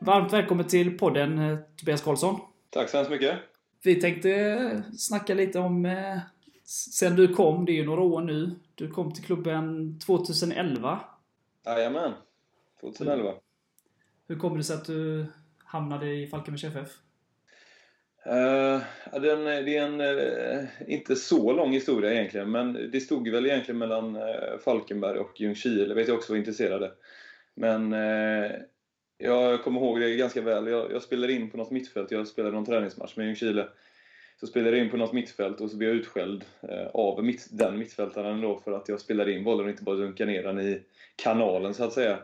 Varmt välkommen till podden eh, Tobias Karlsson. Tack så hemskt mycket. Vi tänkte eh, snacka lite om eh, sen du kom, det är ju några år nu. Du kom till klubben 2011. Jajamän. 2011. Hur kommer det sig att du hamnade i Falkenbergs FF? Uh, ja, den, eh, det är en uh, inte så lång historia egentligen, men det stod väl egentligen mellan uh, Falkenberg och Ljungskile, vet jag också var intresserade. Men uh, jag kommer ihåg det ganska väl. Jag, jag spelade in på något mittfält, jag spelade någon träningsmatch med Ljungskile. Så spelade jag in på något mittfält och så blev jag utskälld av mitt, den mittfältaren då för att jag spelade in bollen och inte bara dunkade ner den i kanalen så att säga.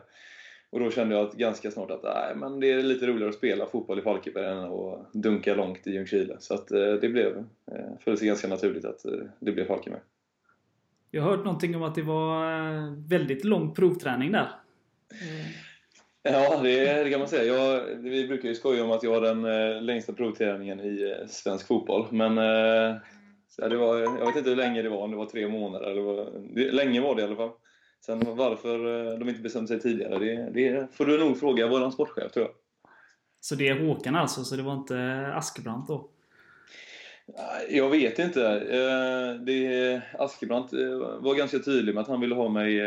Och då kände jag att ganska snart att nej, men det är lite roligare att spela fotboll i Falkenberg än att dunka långt i Ljungskile. Så att eh, det blev, eh, föll sig ganska naturligt att eh, det blev Falkenberg. Jag har hört någonting om att det var väldigt lång provträning där. Ja, det, det kan man säga. Jag, vi brukar ju skoja om att jag har den längsta provträningen i svensk fotboll. Men det var, jag vet inte hur länge det var, om det var tre månader eller vad, länge var det i alla fall. Sen varför eh, de inte bestämde sig tidigare, det, det får du nog fråga vår sportchef tror jag. Så det är Håkan alltså, så det var inte Askebrandt då? Jag vet inte. Eh, det, Askebrandt eh, var ganska tydlig med att han ville ha mig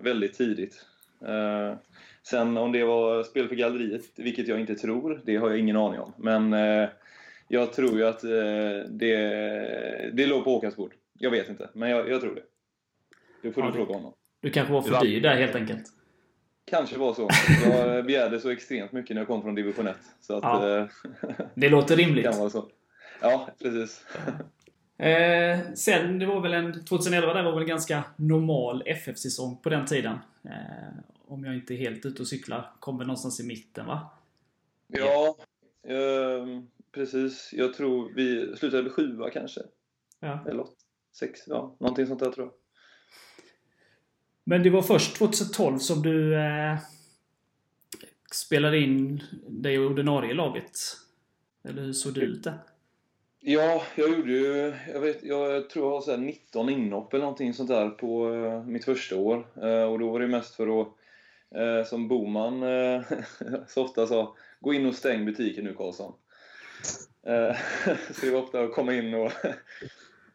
väldigt tidigt. Sen om det var spel för galleriet, vilket jag inte tror, det har jag ingen aning om. Men jag tror ju att det, det låg på Håkans bord. Jag vet inte, men jag, jag tror det. Det får ja, du fråga honom. Du kanske var för dyr där helt enkelt? Kanske var så. Jag begärde så extremt mycket när jag kom från division 1. Så att, ja. Eh, det låter rimligt. kan vara så. Ja, precis. Eh, sen, det var väl en, 2011 där var väl en ganska normal FF-säsong på den tiden. Eh, om jag inte är helt ute och cyklar. Kom väl någonstans i mitten va? Ja, eh, precis. Jag tror vi slutade sjua kanske. Ja. Eller sex, ja. Någonting sånt där tror jag. Men det var först 2012 som du eh, spelade in dig i ordinarie laget. Eller hur såg det ut där? Ja, jag gjorde ju... Jag, vet, jag tror jag har så 19 inhopp eller någonting sånt där på eh, mitt första år. Eh, och då var det mest för att, eh, som Boman eh, så ofta sa, gå in och stäng butiken nu Karlsson. Eh, så det var ofta att komma in och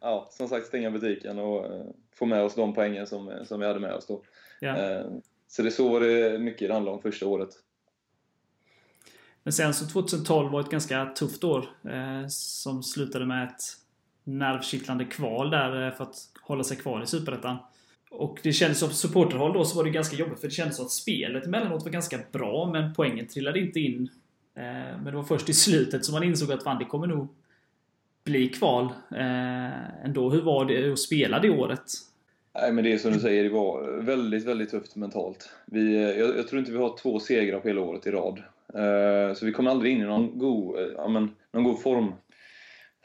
ja, som sagt stänga butiken och uh, få med oss de poängen som, som vi hade med oss då. Ja. Uh, så det så var det mycket det handlade om första året. Men sen så 2012 var ett ganska tufft år eh, som slutade med ett nervkittlande kval där eh, för att hålla sig kvar i Superettan. Och det kändes som supporterhåll då så var det ganska jobbigt för det kändes som att spelet emellanåt var ganska bra men poängen trillade inte in. Eh, men det var först i slutet som man insåg att fan, det kommer nog bli kval eh, ändå. Hur var det att spela det året? Nej, men det är som du säger, det var väldigt, väldigt tufft mentalt. Vi, eh, jag, jag tror inte vi har två segrar på hela året i rad. Eh, så vi kom aldrig in i någon god, eh, ja, men, någon god form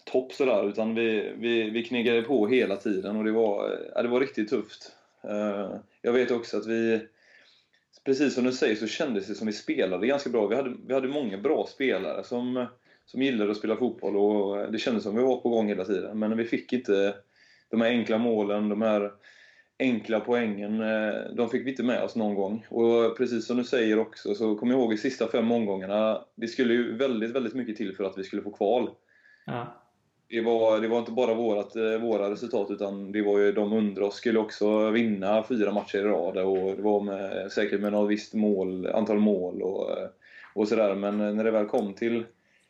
topp sådär, utan vi, vi, vi knegade på hela tiden och det var, eh, ja, det var riktigt tufft. Eh, jag vet också att vi, precis som du säger, så kändes det som vi spelade ganska bra. Vi hade, vi hade många bra spelare som som gillade att spela fotboll och det kändes som vi var på gång hela tiden. Men vi fick inte de här enkla målen, de här enkla poängen, eh, de fick vi inte med oss någon gång. Och precis som du säger också, så kommer jag ihåg i sista fem omgångarna, det skulle ju väldigt, väldigt mycket till för att vi skulle få kval. Ja. Det var, det var inte bara vårat, eh, våra resultat, utan det var ju de under oss skulle också vinna fyra matcher i rad. Och det var med, säkert med något visst mål, antal mål och, och sådär. Men när det väl kom till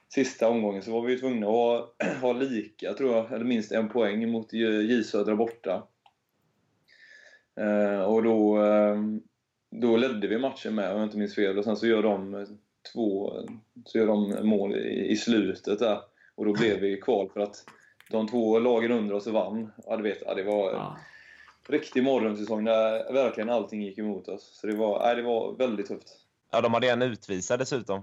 sista omgången så var vi tvungna att ha, ha lika, tror jag, eller minst en poäng mot J Södra borta. Eh, och då, eh, då ledde vi matchen med, om jag inte minns fel. Och sen så gör de två så gör de mål i, i slutet där. Och då blev vi kval för att de två lagen under oss vann. Ja, du vet, ja, det var ja. riktig morgonsäsong där verkligen allting gick emot oss. Så det var, ja, det var väldigt tufft. Ja, de hade en utvisad dessutom.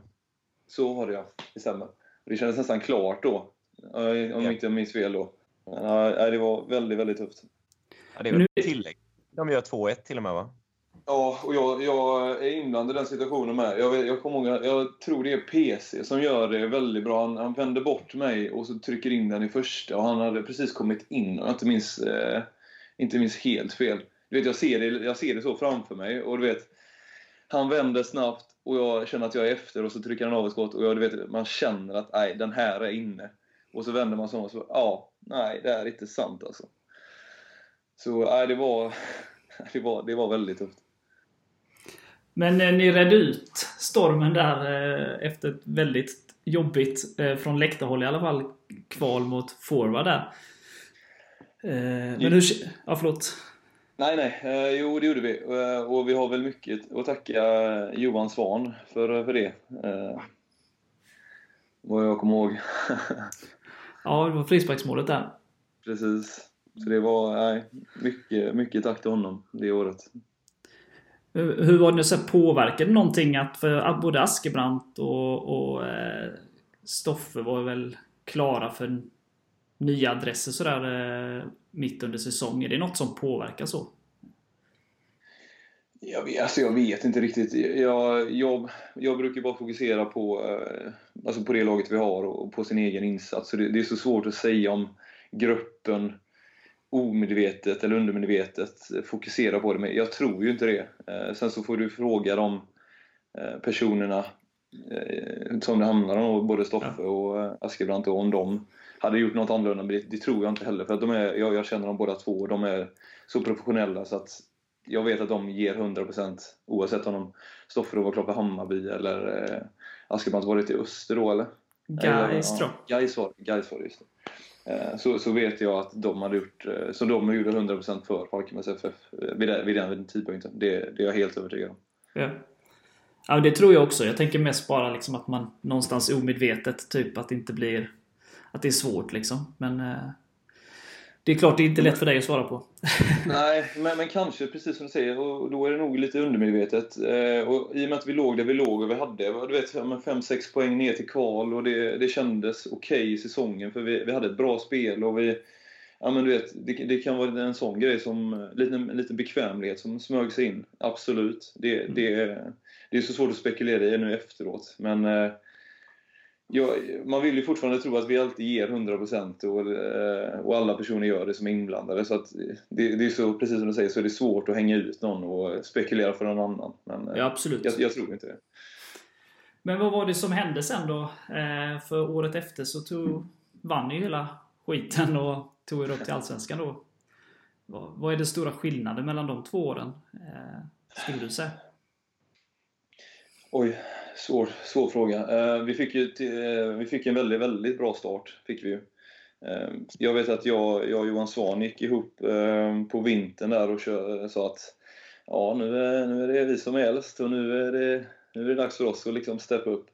Så var det ja, det stämmer. Det kändes nästan klart då. Om ja. inte jag minns fel då. Men, det var väldigt, väldigt tufft. Ja, det är väl tillägg. De gör 2-1 till och med va? Ja, och jag, jag är inblandad i den situationen med. Jag, vet- jag kommer ihåg, jag tror det är PC som gör det väldigt bra. Han, han vänder bort mig och så trycker in den i första och han hade precis kommit in och jag inte minns, eh, inte minns helt fel. Du vet, jag ser, det, jag ser det så framför mig och du vet, han vänder snabbt och jag känner att jag är efter och så trycker han av ett skott och jag, du vet, man känner att nej, den här är inne. Och så vänder man sig om och så, ja, nej, det är inte sant alltså. Så nej, det var, det var, det var väldigt tufft. Men eh, ni redde ut stormen där eh, efter ett väldigt jobbigt, eh, från läktarhåll i alla fall, kval mot forward där. Eh, men hur... Ja, förlåt. Nej, nej. Eh, jo, det gjorde vi. Eh, och vi har väl mycket att tacka Johan Svan för, för det. Eh, vad jag kommer ihåg. Ja, det var frisparksmålet där. Precis. Så det var nej, mycket, mycket tack till honom det året. Hur hur var det så påverkade någonting att för både Askebrandt och, och eh, Stoffe var väl klara för nya adresser sådär eh, mitt under säsong? Är det något som påverkar så? Jag vet, alltså jag vet inte riktigt. Jag, jag, jag brukar bara fokusera på, eh, alltså på det laget vi har och på sin egen insats. Så det, det är så svårt att säga om gruppen omedvetet eller undermedvetet fokuserar på det. Men jag tror ju inte det. Eh, Sen så får du fråga de personerna som det handlar om, både Stoffe och Askebrandt, och om de hade gjort något annorlunda. Men det, det tror jag inte heller. För att de är, jag, jag känner dem båda två och de är så professionella så att jag vet att de ger 100% oavsett om de Stoffe då var klar för Hammarby eller eh, Askebrandt var det till Öster då eller? Gais tror jag. Gais var, Gais var det, just det. Eh, Så, så vet jag att de hade gjort, eh, så de gjorde 100% för Falkenbergs FF eh, vid den, vid den tidpunkten. Det, det är jag helt övertygad om. Ja. ja, det tror jag också. Jag tänker mest bara liksom att man någonstans omedvetet, typ att det inte blir... Att det är svårt liksom. Men... Eh, det är klart det är inte lätt för dig att svara på. Nej, men, men kanske precis som du säger, och då är det nog lite undermedvetet. Eh, och I och med att vi låg där vi låg och vi hade du vet, 5-6 poäng ner till kval och det, det kändes okej i säsongen för vi, vi hade ett bra spel och vi... Ja men du vet, det, det kan vara en sån grej som lite, lite bekvämlighet som smög sig in. Absolut. Det, det, det är så svårt att spekulera i nu efteråt. Men eh, ja, man vill ju fortfarande tro att vi alltid ger 100% och, eh, och alla personer gör det som är inblandade. Så att det, det är så, precis som du säger, så är det svårt att hänga ut någon och spekulera för någon annan. Men eh, Ja, absolut. jag, jag tror inte det. Men vad var det som hände sen då? Eh, för året efter så tog, vann ju hela skiten och tog er upp till Allsvenskan då. Vad, är den stora skillnaden mellan de två åren? Skulle du säga? Oj, svår, svår fråga. Eh, vi, fick ju till, eh, vi fick en väldigt, väldigt bra start. Fick vi ju. Eh, jag vet att jag, jag och Johan Svahn gick ihop på vintern där och kör, sa att ja, nu är, nu är det vi som är äldst och nu är det, nu är det dags för oss att liksom steppa upp.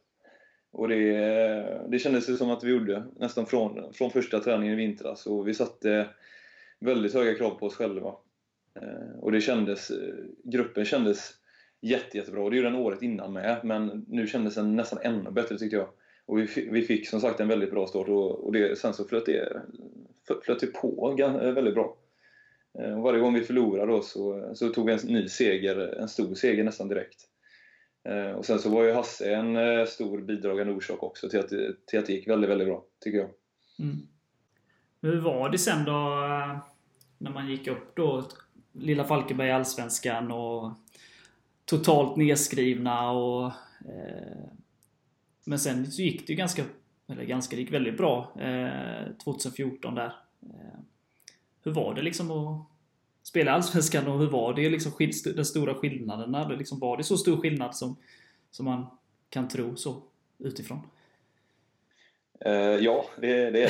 Och det, det kändes ju som att vi gjorde nästan från, från första träningen i vintras. Och vi satte väldigt höga krav på oss själva. Och det kändes, gruppen kändes jätte, jättebra. Och det gjorde den året innan med, men nu kändes den nästan ännu bättre tyckte jag. Och vi, vi fick som sagt en väldigt bra start och, och det, sen så flöt det, flöt det på väldigt bra. Eh, och varje gång vi förlorade då så, så tog vi en ny seger, en stor seger nästan direkt. Eh, och sen så var ju Hasse en eh, stor bidragande orsak också till att, det- till att det gick väldigt, väldigt bra, tycker jag. Mm. Hur var det sen då när man gick upp då? Lilla Falkenberg i Allsvenskan och totalt nedskrivna och... Eh, men sen så gick det ju ganska... Eller ganska, det gick väldigt bra eh, 2014 där. Eh, hur var det liksom att spela i Allsvenskan och hur var det liksom skill- den stora skillnaden? Eller Liksom var det så stor skillnad som, som man kan tro så utifrån? Eh, ja, det, det är det.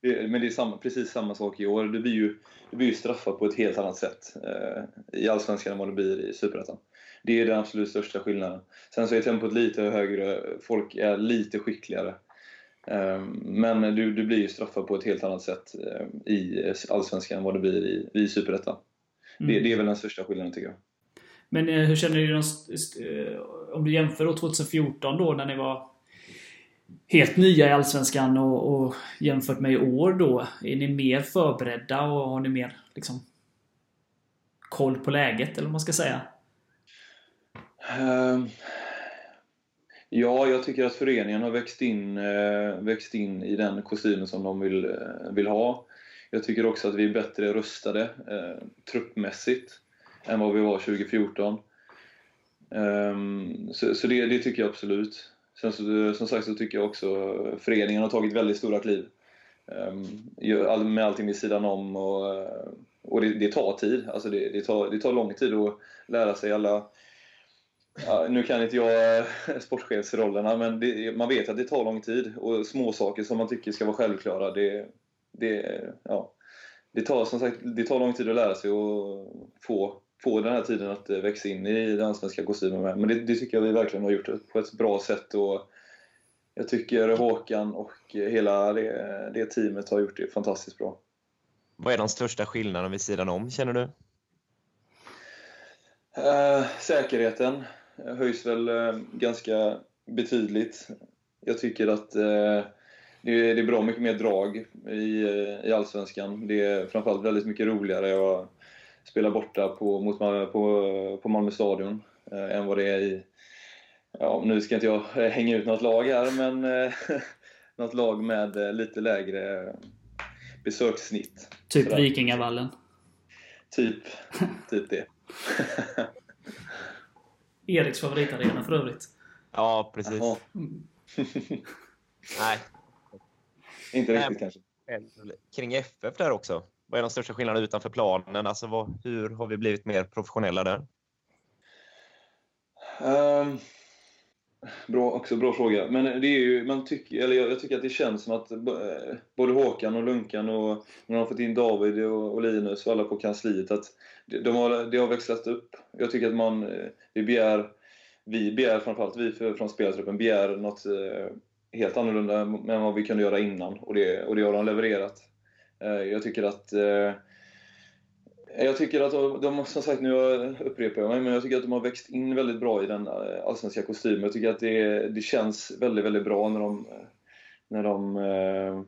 det. Men det är samma, precis samma sak i år. Du blir ju, du blir ju straffad på ett helt annat sätt eh, i Allsvenskan än vad du blir i Superettan. Det är den absolut största skillnaden. Sen så är tempot lite högre, folk är lite skickligare. Eh, men du, du blir ju straffad på ett helt annat sätt eh, i Allsvenskan än vad du blir i, i Superettan. Det, det är väl den största skillnaden tycker jag. Men eh, hur känner du eh, om du jämför då 2014 då när ni var helt nya i Allsvenskan och, och jämfört med i år då. Är ni mer förberedda och har ni mer liksom koll på läget eller vad man ska säga? Ehm, ja, jag tycker att föreningen har växt in, eh, växt in i den kostymen som de vill, eh, vill ha. Jag tycker också att vi är bättre rustade eh, truppmässigt än vad vi var 2014. Ehm, så så det, det tycker jag absolut. Sen så, som sagt så tycker jag också föreningen har tagit väldigt stora kliv. Ehm, med allting vid sidan om och, eh, och det, det tar tid. Alltså det, det, tar, det tar lång tid att lära sig alla Ja, nu kan inte jag eh, sportchefsrollerna, men det, man vet att det tar lång tid. Och små saker som man tycker ska vara självklara, det, det, ja, det, tar, som sagt, det tar lång tid att lära sig och få, få den här tiden att eh, växa in i den svenska kostymen med. Men det, det tycker jag vi verkligen har gjort på ett bra sätt. Och jag tycker Håkan och hela det, det teamet har gjort det fantastiskt bra. Vad är de största skillnaderna vid sidan om, känner du? Eh, säkerheten höjs väl eh, ganska betydligt. Jag tycker att eh, det, är, bra mycket mer drag i, eh, i Allsvenskan. Det är framförallt väldigt mycket roligare att spela borta på, mot, på, på Malmö stadion än vad det är i... Ja, nu ska inte jag hänga ut något lag här, men något lag med lite lägre besökssnitt. Typ. Vikingavallen. Typ, typ det. Eriks favoritarena för övrigt. Ja, precis. Nej, inte Nej. riktigt kanske. kring FF där också. Vad är de största skillnaderna utanför planen? Alltså, vad, hur har vi blivit mer professionella där? Ehm, bra, också bra fråga. Men det är ju, man tycker, eller jag, jag tycker att det känns som att eh, både Håkan och Lunkan och när de har fått in David och, och Linus och alla på kansliet att de, har, det har växlat upp. Jag tycker att man, eh, vi begär, vi begär framförallt vi för, från spelartruppen begär något eh, helt annorlunda än vad vi kunde göra innan och det, och det har de levererat. Eh, jag tycker att jag tycker att de, som sagt, nu upprepar jag mig, men jag tycker att de har växt in väldigt bra i den allsvenska kostymen. Jag tycker att det, det känns väldigt, väldigt bra när de, när de eh,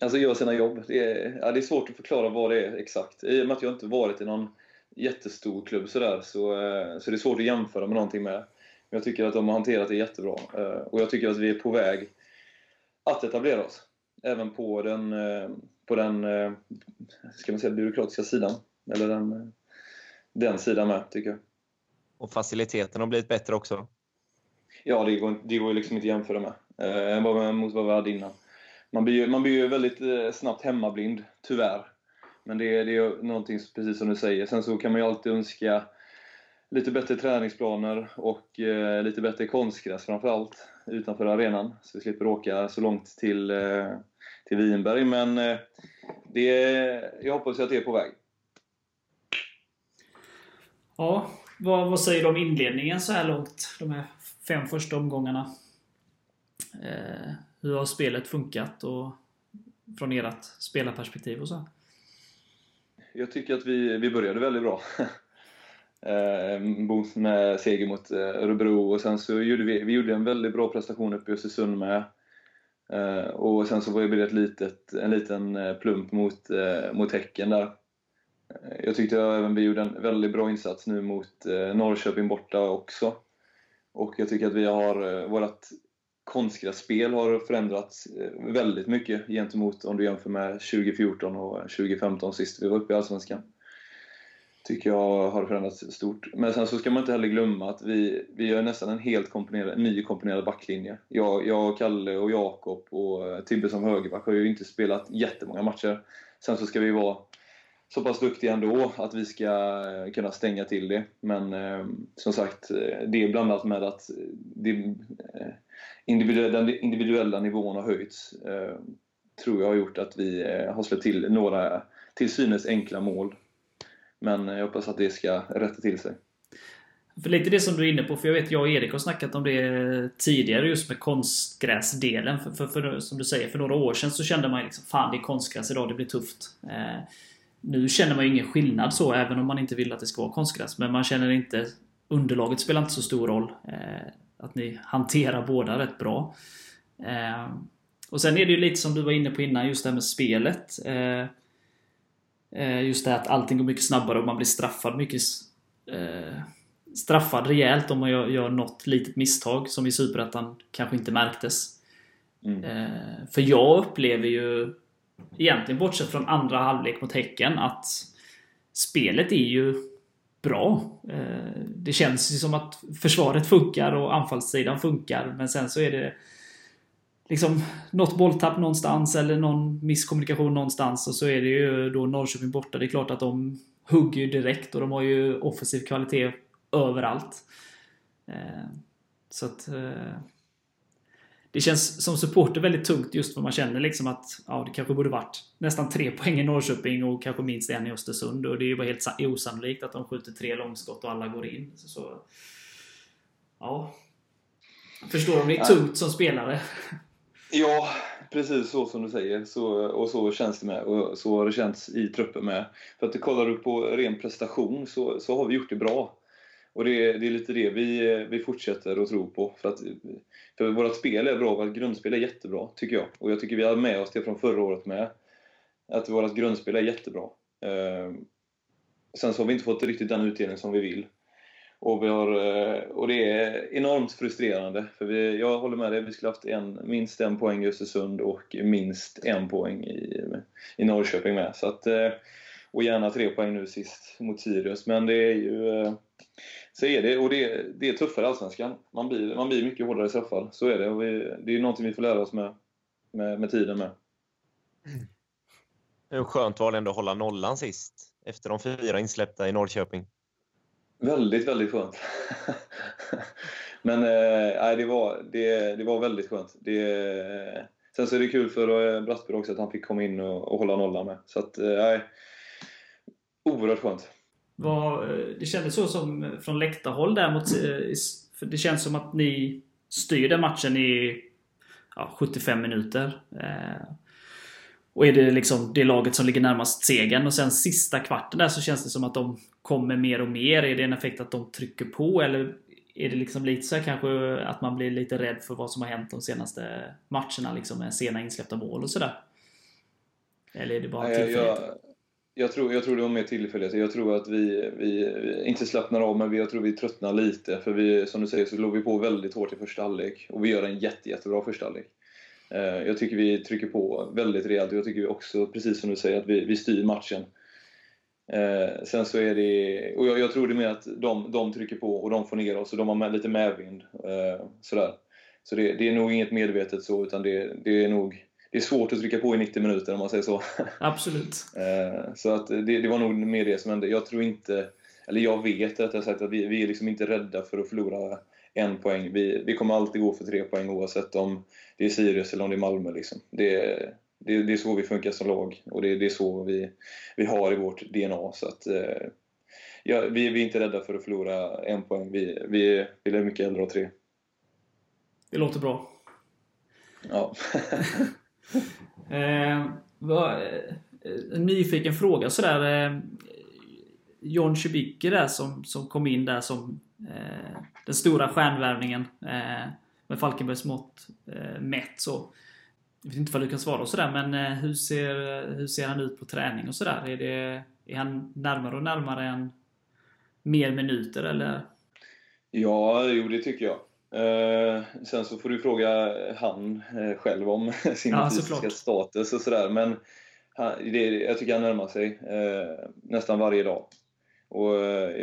alltså gör sina jobb. Det är, ja, det är svårt att förklara vad det är exakt. I och med att jag inte varit i någon jättestor klubb sådär, så, eh, så det är svårt att jämföra med någonting med. Men jag tycker att de har hanterat det jättebra. Eh, och jag tycker att vi är på väg att etablera oss. Även på den, eh, på den ska man säga, byråkratiska sidan. Eller den, den sidan med, tycker jag. Och faciliteten har blivit bättre också. Ja, det går, det går liksom inte att jämföra med. Vad- mot vad vi hade innan. Man blir ju, man blir ju väldigt eh, snabbt hemmablind, tyvärr. Men det, är- det är någonting, precis som du säger. Sen så kan man ju alltid önska lite bättre träningsplaner och eh, lite bättre konstgräs framförallt, utanför arenan. Så vi slipper åka så långt till, eh, till Vinberg. Men eh, det, jag hoppas ju att det är på väg. Ja, vad, vad säger du om inledningen så här långt? De här fem första omgångarna. Eh, hur har spelet funkat och från ert spelarperspektiv och så? Jag tycker att vi, vi började väldigt bra. Eh, med seger mot eh, Örebro och sen så gjorde vi, vi gjorde en väldigt bra prestation uppe i Östersund med. Ehm, och sen så var det ett litet, en liten eh, plump mot, eh, mot Häcken där. Ehm, jag tyckte även vi gjorde en väldigt bra insats nu mot Norrköping borta också. Och jag tycker att vi har, vårt konstgrässpel har förändrats eh, väldigt mycket gentemot om du jämför med 2014 och 2015 sist vi var uppe i Allsvenskan. Tycker jag har förändrats stort. Men sen så ska man inte heller glömma att vi, vi gör nästan en helt komponerad, ny komponerad backlinje. Jag, jag Kalle och Jakob och eh, Tibbe som högerback har ju inte spelat jättemånga matcher. Sen så ska vi vara så pass duktiga ändå att vi ska eh, kunna stänga till det. Men eh, som sagt, det är blandat med att det, eh, individuella, den individuella nivån har höjts. Eh, tror jag har gjort att vi eh, har släppt till några till synes enkla mål. Men jag hoppas att det ska rätta till sig. För lite det som du är inne på, för jag vet jag och Erik har snackat om det tidigare just med konstgräsdelen. För, för, för som du säger, för några år sedan så kände man ju liksom Fan det är konstgräs idag, det blir tufft. Eh, nu känner man ju ingen skillnad så, även om man inte vill att det ska vara konstgräs. Men man känner inte... Underlaget spelar inte så stor roll. Eh, att ni hanterar båda rätt bra. Eh, och sen är det ju lite som du var inne på innan, just det här med spelet. Eh, eh, just det här att allting går mycket snabbare och man blir straffad mycket eh, straffad rejält om man gör, gör något litet misstag som i Superettan kanske inte märktes. Mm. Eh, för jag upplever ju egentligen bortsett från andra halvlek mot Häcken att spelet är ju bra. Eh, det känns ju som att försvaret funkar och anfallssidan funkar men sen så är det liksom något bolltapp någonstans eller någon misskommunikation någonstans och så är det ju då Norrköping borta. Det är klart att de hugger ju direkt och de har ju offensiv kvalitet överallt. Eh, så att eh, det känns som supporter väldigt tungt just för man känner liksom att ja, det kanske borde varit nästan tre poäng i Norrköping och kanske minst en i Östersund. Och det är ju bara helt osannolikt att de skjuter tre långskott och alla går in. Så, ja. Förstår om det är tungt som spelare. Ja, precis så som du säger. Så, och så känns det med. Och så har det känts i truppen med. För att kollar du på ren prestation så, så har vi gjort det bra. Och det, det är lite det vi, eh, vi fortsätter att tro på. För, att, för vårt spel är bra, vårt grundspel är jättebra, tycker jag. Och jag tycker vi har med oss det från förra året med. Att vårt grundspel är jättebra. Eh, sen så har vi inte fått riktigt den utdelning som vi vill. Och, vi har, eh, och det är enormt frustrerande. För vi, jag håller med dig, vi skulle haft en, minst en poäng i Östersund och minst en poäng i, i Norrköping med. Så att, eh, och gärna tre poäng nu sist mot Sirius. Men det är ju... Eh, så är det, och det, det är tuffare Allsvenskan. Man blir, man blir mycket hårdare i straffar. Så är det. Och vi, det är någonting vi får lära oss med, med, med tiden med. Hur skönt var det ändå att hålla nollan sist? Efter de fyra insläppta i Norrköping. Väldigt, väldigt skönt. Men eh, det, var, det, det var väldigt skönt. Det, sen så är det kul för Brattberg också att han fick komma in och, och hålla nollan med. Så att, eh, oerhört skönt. Var, det kändes så som från läktarhåll där mot... För det känns som att ni styr den matchen i ja, 75 minuter. Eh, och är det liksom det laget som ligger närmast segern och sen sista kvarten där så känns det som att de kommer mer och mer. Är det en effekt att de trycker på eller är det liksom lite så här kanske att man blir lite rädd för vad som har hänt de senaste matcherna liksom med sena insläppta mål och sådär? Eller är det bara tillfälligt? Jag, jag, tror, jag tror det var mer tillfälligt. Jag tror att vi, vi, vi, inte slappnar av, men vi, jag tror vi tröttnar lite. För vi, som du säger så låg vi på väldigt hårt i första halvlek. Och vi gör en jätte, jättebra första halvlek. Eh, jag tycker vi trycker på väldigt rejält och jag tycker också, precis som du säger, att vi, vi styr matchen. Eh, sen så är det, och jag, jag, tror det är mer att de, de trycker på och de får ner oss och de har med, lite medvind. Eh, sådär. Så det, det, är nog inget medvetet så, utan det, det, är nog det är svårt att trycka på i 90 minuter om man säger så. Absolut. eh, så att det, det, var nog mer det som hände. Jag tror inte, eller jag vet rättare sagt att vi, vi är liksom inte rädda för att förlora en poäng. Vi, vi kommer alltid gå för tre poäng oavsett om det är Sirius eller om det är Malmö. Liksom. Det, det, det är så vi funkar som lag och det, det är så vi, vi har i vårt DNA. Så att, eh, ja, vi, vi är inte rädda för att förlora en poäng. Vi, vi, vi är mycket hellre ha tre. Det låter bra. Ja. eh, var, eh, en nyfiken fråga sådär. Eh, John Schibicke där som, som kom in där som eh, den stora stjärnvärvningen eh, med Falkenbergs mått eh, mätt så. Jag vet inte vad du kan svara och sådär men eh, hur, ser, hur ser han ut på träning och sådär? Är, det, är han närmare och närmare än mer minuter eller? Ja, jo det tycker jag. Eh, sen så får du fråga han eh, själv om sin ja, fysiska status och sådär. Men han, det, jag tycker han närmar sig eh, nästan varje dag. Och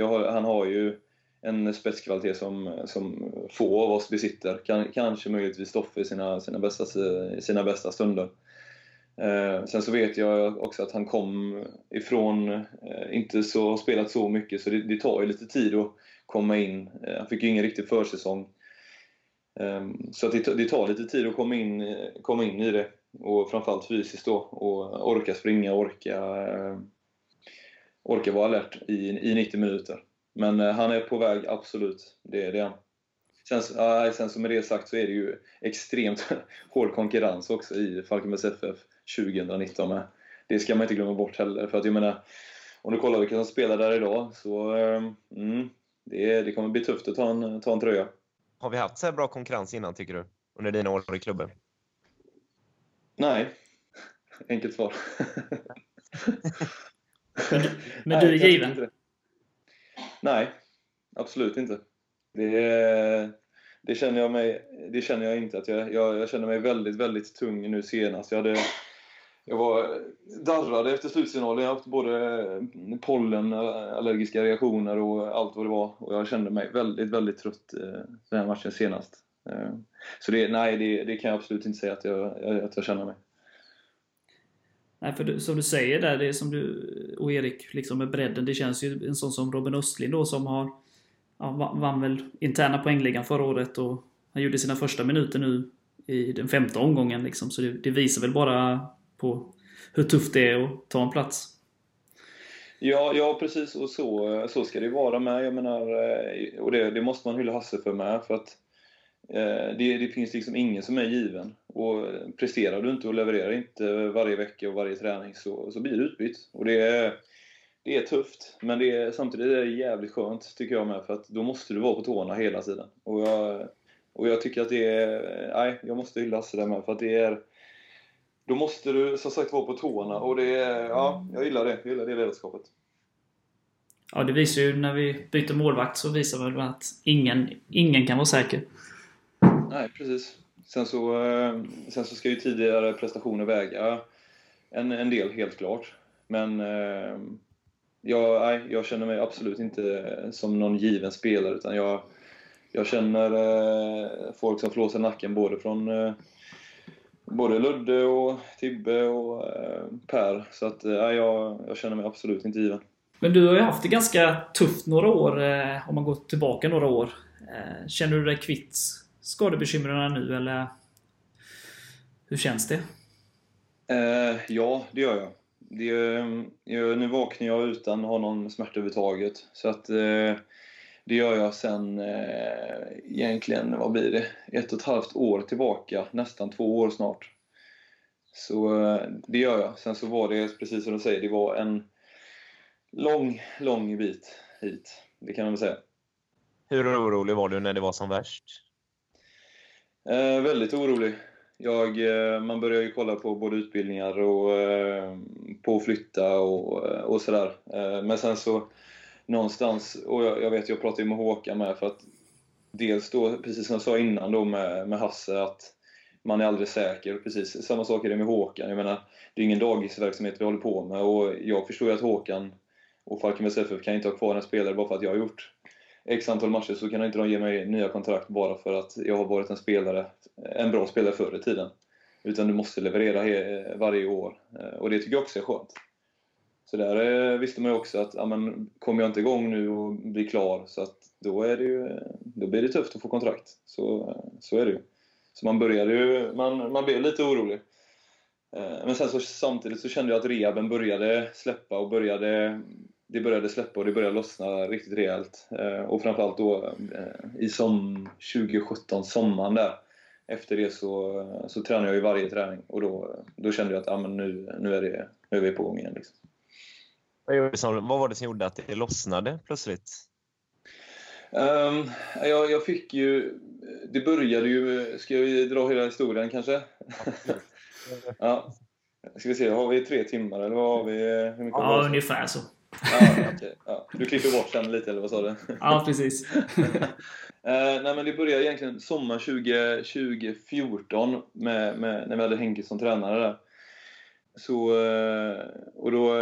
har, han har ju en spetskvalitet som, som få av oss besitter. Kan, kanske möjligtvis Stoffe i sina, sina, bästa, sina bästa stunder. Eh, sen så vet jag också att han kom ifrån, eh, inte så spelat så mycket, så det, det tar ju lite tid att komma in. Eh, han fick ju ingen riktig försäsong. Ehm, så det, det, tar lite tid att komma in, komma in i det. Och framförallt fysiskt då. Och orka springa, orka, orka vara alert i, i 90 minuter. Men eh, han är på väg, absolut. Det är det han. Sen, äh, sen som med det sagt så är det ju extremt hård konkurrens också i Falkenbergs FF 2019 med. Det ska man inte glömma bort heller. För att jag menar, om du kollar vilka som spelar där idag så ehm, mm, det, det kommer bli tufft att ta en, ta en tröja. Har vi haft så här bra konkurrens innan tycker du? Under dina år i klubben? Nej. Enkelt svar. men, du är given? Nej, absolut inte. Det, det, känner jag mig, det känner jag inte. att jag, jag, jag känner mig väldigt, väldigt tung nu senast. Jag, hade, jag var darrade efter slutsignalen. Jag har haft både eh, pollen, eh, allergiska reaktioner och allt vad det var. Och jag kände mig väldigt, väldigt trött eh, den här matchen senast. Så det, nej, det, det kan jag absolut inte säga att jag, att jag känner mig. Nej, för du, som du säger där, det är som du och Erik, liksom med bredden. Det känns ju en sån som Robin Östlind då som har ja, vann väl interna poängligan förra året och han gjorde sina första minuter nu i den femte omgången. Liksom. Så det, det visar väl bara på hur tufft det är att ta en plats. Ja, ja precis. Och så, så ska det vara med. Jag menar, eh, och det, det måste man hylla Hasse för med. För att eh, det, det, finns liksom ingen som är given. Och presterar du inte och levererar inte varje vecka och varje träning så, så blir du utbytt. Och det är, det är tufft, men det är, samtidigt är det jävligt skönt tycker jag med. För att då måste du vara på tårna hela tiden. Och jag, och jag tycker att det är... Nej, jag måste hylla Hasse där med. För att det är... Då måste du som sagt vara på tårna. Och det. Ja, jag gillar det. Jag gillar det ledarskapet. Ja, det visar ju när vi byter målvakt så visar väl att ingen, ingen kan vara säker. Nej, precis. Sen så, eh, sen så ska ju tidigare prestationer väga en, en del, helt klart. Men eh, jag, nej, jag känner mig absolut inte som någon given spelare, utan jag, jag känner eh, folk som flåsar nacken både från både Ludde och Tibbe och eh, Per. Så att, eh, jag, jag känner mig absolut inte given. Men du har ju haft det ganska tufft några år, eh, om man går tillbaka några år. Känner du dig kvitt skadebekymren nu, eller hur känns det? Eh, ja, det gör jag. Det, jag. Nu vaknar jag utan att ha någon smärta överhuvudtaget. Så att, eh, det gör jag sen eh, egentligen, vad blir det, ett och ett halvt år tillbaka. Nästan två år snart. Så eh, det gör jag. Sen så var det, precis som du säger, det var en lång, lång bit hit. Det kan man väl säga. Hur orolig var du när det var som värst? Eh, väldigt orolig. Jag, eh, man börjar ju kolla på både utbildningar och eh, på att flytta och, eh, och sådär. Men sen så någonstans, och jag, jag vet, jag pratade ju med Håkan med för att dels då, precis som jag sa innan då med, med Hasse, att man är aldrig säker. Precis samma sak är det med Håkan. Jag menar, det är ingen dagisverksamhet vi håller på med och jag förstår ju att Håkan och Falkenbergs FF kan inte ha kvar en spelare bara för att jag har gjort X antal matcher så kan inte de ge mig nya kontrakt bara för att jag har varit en spelare, en bra spelare förr i tiden. Utan du måste leverera varje år. Eh, och det tycker jag också är skönt. Så där eh, visste man ju också att ja, men, kommer jag inte igång nu och blir klar så att då, är det ju, då blir det tufft att få kontrakt. Så, eh, så är det ju. Så man började ju, man, man blev lite orolig. Eh, men sen så samtidigt så kände jag att rehaben började släppa och började det började släppa och det började lossna riktigt rejält. Och framförallt då i som 2017, sommaren där. Efter det så, så tränade jag ju varje träning och då, då kände jag att ah, men nu, nu, är det, nu är vi på gång igen. Liksom. Vad var det som gjorde att det lossnade plötsligt? Um, jag, jag, fick ju... Det började ju... Ska vi dra hela historien kanske? ja. Ska vi se, har vi tre timmar eller vad har vi? Hur mycket ja, ungefär så. Ja, okay. ja. Du klipper bort den lite, eller vad sa du? Ja, precis. uh, nej, men det började egentligen sommar 20, 2014 med, med, när vi hade Henke som tränare där. Så, uh, och då,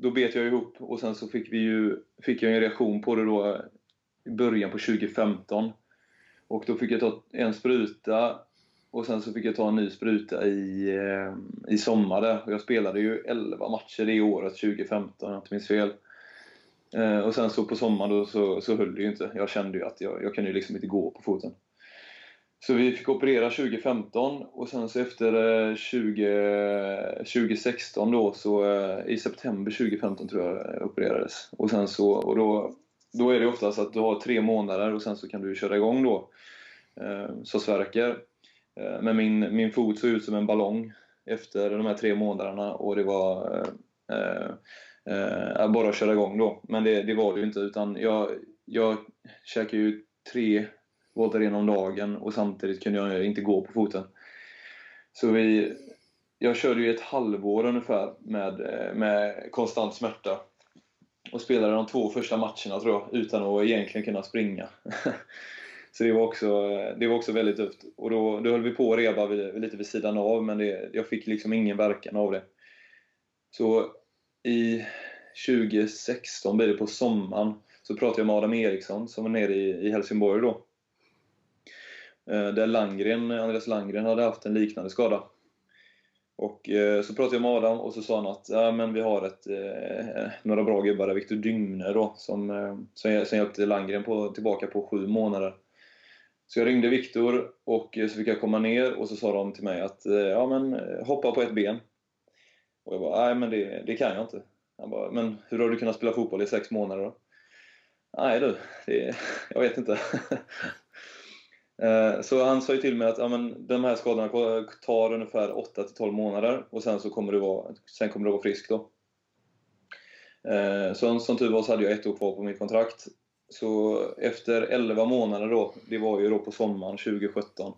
då bet jag ihop och sen så fick, vi ju, fick jag en reaktion på det då i början på 2015. Och då fick jag ta en spruta och sen så fick jag ta en ny spruta i, eh, i sommar. Jag spelade ju 11 matcher det året, 2015 om jag inte minns fel. Eh, och sen så på sommaren då så, så höll det ju inte. Jag kände ju att jag, jag kunde ju liksom inte gå på foten. Så vi fick operera 2015 och sen så efter eh, 20, 2016 då så eh, i september 2015 tror jag eh, opererades. Och sen så, och då, då är det oftast att du har tre månader och sen så kan du köra igång då. Så Sverker. Men min, min fot såg ut som en ballong efter de här tre månaderna och det var eh, eh, bara att köra igång då. Men det, det var det ju inte utan jag, jag käkade ju tre Voltaren om dagen och samtidigt kunde jag inte gå på foten. Så vi, jag körde ju ett halvår ungefär med, eh, med konstant smärta. och spelade de två första matcherna tror jag, utan att egentligen kunna springa. Så det var, också, eh, det var också väldigt tufft. Och då, då höll vi på att reba lite vid sidan av, men det, jag fick liksom ingen verkan av det. Så i 2016 blir det på sommaren, så pratade jag med Adam Eriksson som var nere i, i Helsingborg då. Eh, där Landgren, Andreas Landgren hade haft en liknande skada. Och eh, så pratade jag med Adam och så sa han att ja, men vi har ett, eh, några bra gubbar där, Viktor Dymne då, som, som, som hjälpte Landgren på, tillbaka på sju månader. Så jag ringde Viktor och så fick jag komma ner och så sa de till mig att ja, men, hoppa på ett ben. Och jag bara, nej men det, det kan jag inte. Han bara, men hur har du kunnat spela fotboll i sex månader då? Nej du, det, jag vet inte. Eh, så han sa ju till mig att ja, men, de här skadorna tar ungefär 8-12 månader och sen, så kommer du vara, sen kommer du vara frisk. Då. Eh, så som tur var så hade jag ett år kvar på mitt kontrakt. Så efter 11 månader då, det var ju då på sommaren 2017,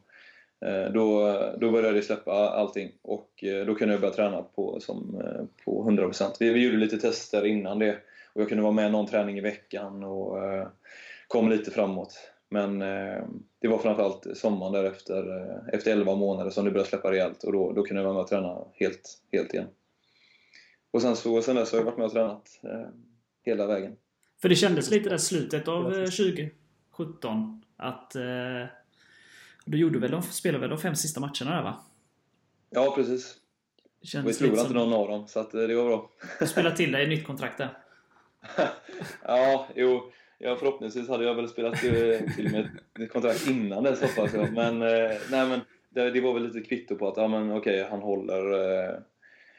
eh, då, då började jag släppa allting och då kunde jag börja träna på, som, på 100%. Vi, vi gjorde lite tester innan det och jag kunde vara med någon träning i veckan och kom lite framåt. Men eh, det var framförallt sommaren där efter, eh, efter 11 månader som det började släppa rejält och då, då kunde jag vara med och träna helt, helt igen. Och sen, så, sen dess har jag varit med och tränat eh, hela vägen. För det kändes lite där slutet av 2017 att eh, du gjorde väl de, spelade väl de fem sista matcherna där va? Ja, precis. Och vi förlorade inte någon av dem, så att, det var bra. Du spelade till dig ett nytt kontrakt där? ja, jo. Ja, förhoppningsvis hade jag väl spelat eh, till, och med ett kontrakt innan dess hoppas jag. Men, eh, nej, men det, det, var väl lite kvitto på att ja, men, okay, han håller, eh,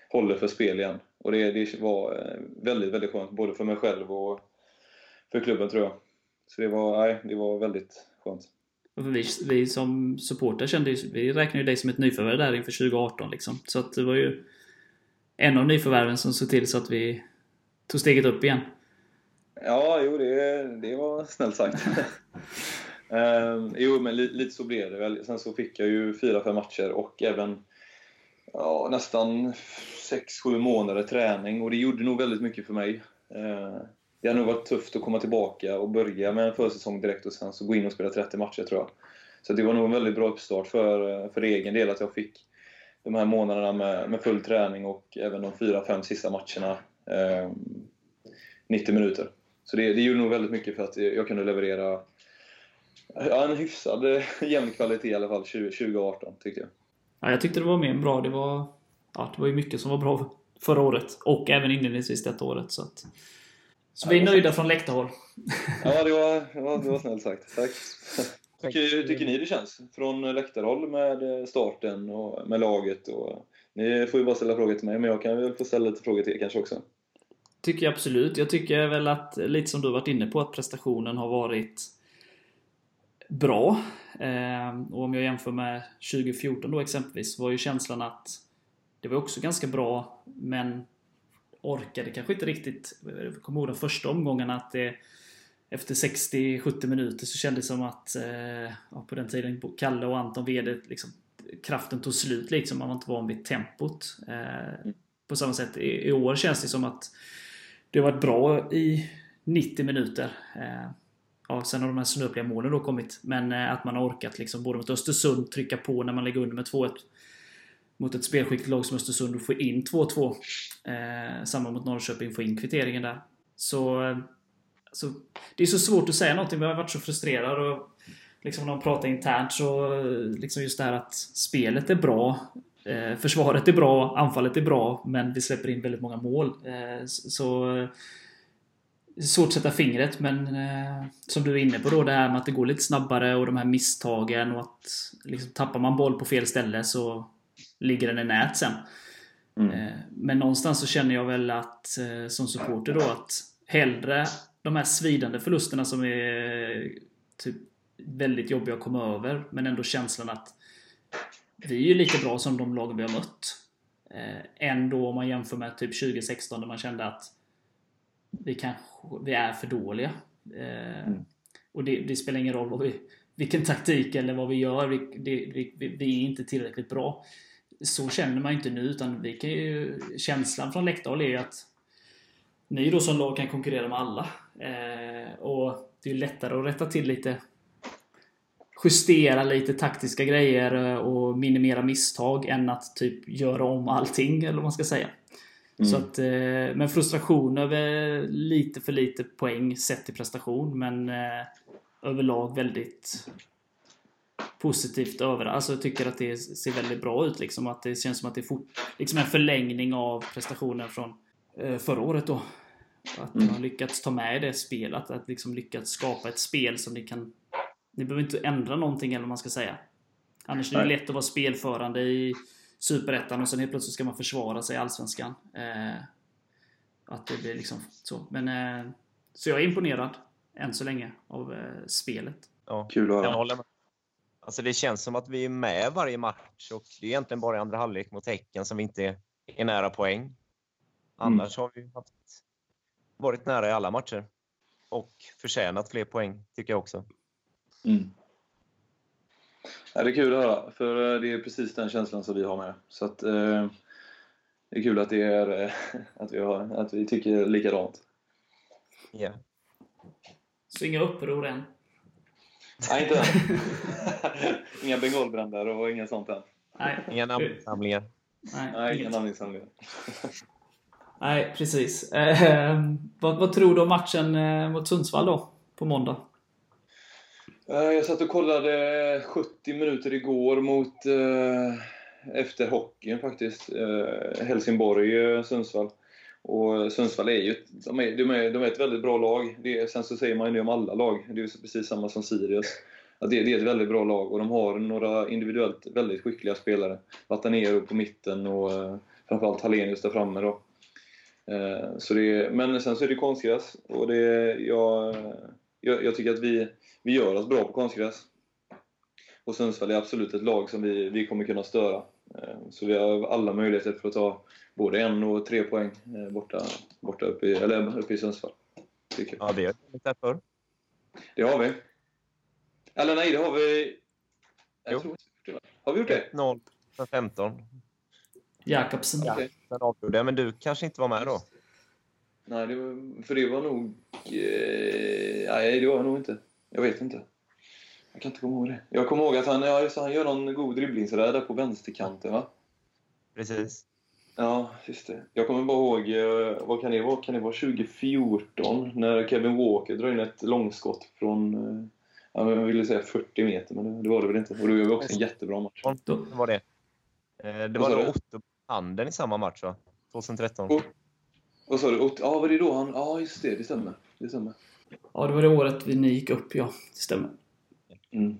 håller för spel igen. Och det, det var eh, väldigt, väldigt skönt, både för mig själv och för klubben tror jag. Så det var, nej, det var väldigt skönt. Vi, vi som supportrar kände vi räknade ju dig som ett nyförvärv där inför 2018 liksom. Så att det var ju en av nyförvärven som såg till så att vi tog steget upp igen. Ja, jo, det, det var snällt sagt. um, jo, men li, lite så blev det väl. Sen så fick jag ju fyra, fem matcher och även ja, nästan sex, sju månader träning och det gjorde nog väldigt mycket för mig. Uh, det har nog varit tufft att komma tillbaka och börja med en försäsong direkt och sen så gå in och spela 30 matcher tror jag. Så det var nog en väldigt bra uppstart för, för egen del att jag fick de här månaderna med, med full träning och även de fyra, fem sista matcherna eh, 90 minuter. Så det, det gjorde nog väldigt mycket för att jag kunde leverera ja, en hyfsad eh, jämn kvalitet i alla fall 2018 tyckte jag. Ja, jag tyckte det var mer bra. Det var, ja, det var ju mycket som var bra förra året och även inledningsvis detta året. Så, att, så vi är nöjda från läktarhåll. Ja, det var, det var, det var snällt sagt. Tack. Hur tycker ni det känns från läktarhåll med starten och med laget? Och, ni får ju bara ställa frågor till mig, men jag kan väl få ställa lite frågor till er kanske också. Tycker jag absolut. Jag tycker väl att, lite som du varit inne på, att prestationen har varit bra. Eh, och om jag jämför med 2014 då exempelvis, var ju känslan att det var också ganska bra, men orkade kanske inte riktigt. Jag kommer ihåg den första omgången att det efter 60-70 minuter så kändes det som att eh, ja, på den tiden Kalle och Anton VD, liksom, kraften tog slut liksom. Man var inte van vid tempot. Eh, på samma sätt i, i, år känns det som att det har varit bra i 90 minuter. Eh, ja, sen har de här snöpliga målen då kommit. Men eh, att man har orkat liksom både mot Östersund trycka på när man ligger under med 2-1. Mot ett spelskickligt lag som Östersund och få in 2-2. Eh, samma mot Norrköping, få in kvitteringen där. Så, så det är så svårt att säga någonting. Vi har varit så frustrerade. Och liksom när de pratar internt så liksom just det här att spelet är bra. Eh, försvaret är bra, anfallet är bra, men vi släpper in väldigt många mål. Eh, så eh, Svårt att sätta fingret, men eh, som du är inne på då, det här med att det går lite snabbare och de här misstagen och att liksom, tappar man boll på fel ställe så ligger den i nät sen. Mm. Eh, men någonstans så känner jag väl att eh, som supporter då att hellre de här svidande förlusterna som är typ väldigt jobbiga att komma över, men ändå känslan att vi är ju lika bra som de lag vi har mött. Eh, ändå om man jämför med typ 2016 där man kände att vi, kanske, vi är för dåliga. Eh, mm. Och det, det, spelar ingen roll vad vi, vilken taktik eller vad vi gör. Vi, det, vi, vi, är inte tillräckligt bra. Så känner man ju inte nu utan vi kan ju, känslan från läktarhåll är ju att ni då som lag kan konkurrera med alla. Eh, och det är lättare att rätta till lite justera lite taktiska grejer eh, och minimera misstag än att typ göra om allting, eller vad man ska säga. Mm. Så att, eh, men frustration över lite för lite poäng sett till prestation, men eh, överlag väldigt positivt över. Alltså jag tycker att det ser väldigt bra ut liksom. Att det känns som att det är fort, liksom en förlängning av prestationen från förra året då. Att Mm. man har lyckats ta med det spelet. Att liksom lyckats skapa ett spel som ni kan... Ni behöver inte ändra någonting eller vad man ska säga. Annars är det lätt att vara spelförande i Superettan och sen helt plötsligt ska man försvara sig i Allsvenskan. Eh, att det blir liksom så. Men, eh, så jag är imponerad än så länge av eh, spelet. Ja, Kul att höra. Alltså det känns som att vi är med varje match och det är egentligen bara i andra halvlek mot Häcken som vi inte är nära poäng. Annars har vi haft, varit nära i alla matcher. Och förtjänat fler poäng, tycker jag också. Mm. Ja, det är kul att höra, för eh, det är precis den känslan som vi har med. Så att, eh, det är kul att, det är, eh, att, vi har, att vi tycker likadant. Ja. Så inga uppror än. Nej, inte än. Inga bengalbränder och inget sånt än. Nej, Inga namnsamlingar. nej, Nej, inga namninsamlingar. nej precis. Eh, vad, vad tror du om matchen eh, mot Sundsvall då? På måndag? Eh, jag satt och kollade eh, 70 minuter igår mot eh, efter hockeyn faktiskt. Eh, Helsingborg-Sundsvall. Eh, och Sundsvall är ju ett, de är, de är, de är ett väldigt bra lag. Det sen så säger man ju det om alla lag. Det är ju precis samma som Sirius. Att det, det är ett väldigt bra lag och de har några individuellt väldigt skickliga spelare. Vatanero på mitten och eh, framförallt Hallenius där framme då. Eh, så det men sen så är det konstgräs och det, jag, jag, jag tycker att vi, vi gör oss bra på konstgräs. Och Sundsvall är absolut ett lag som vi, vi kommer kunna störa. Eh, Så vi har alla möjligheter för att ta både en och tre poäng eh, borta, borta uppe, i, eller uppe i Sundsvall. Tycker jag. Ja, vi har gjort det förr. Det har vi. Eller nej, det har vi... Jag Jo. tror inte vi har det, vi gjort det? 0 för 15. Jakobsen? Ja. Sen avgjorde men du kanske inte var med då? Nej, det var, för det var nog... Eh, nej, det var jag nog inte. Jag vet inte. Jag kan inte komma ihåg det. Jag kommer ihåg att han, ja, just, han gör någon god dribblingsräd där på vänsterkanten, va? Precis. Ja, just det. Jag kommer bara ihåg, eh, vad kan det vara? Kan det vara 2014? När Kevin Walker drar in ett långskott från, eh, ja, jag ville säga 40 meter, men det, var det väl inte. Och då gör vi också en jättebra match. Då, var det. Eh, Det var då? Otto Handen i samma match, va? 2013. Och- Vad sa du? Ja, var det då han... Ja, just det. Det stämmer. Det stämmer. Ja, det var det året vi ni gick upp, ja. Det stämmer. Mm.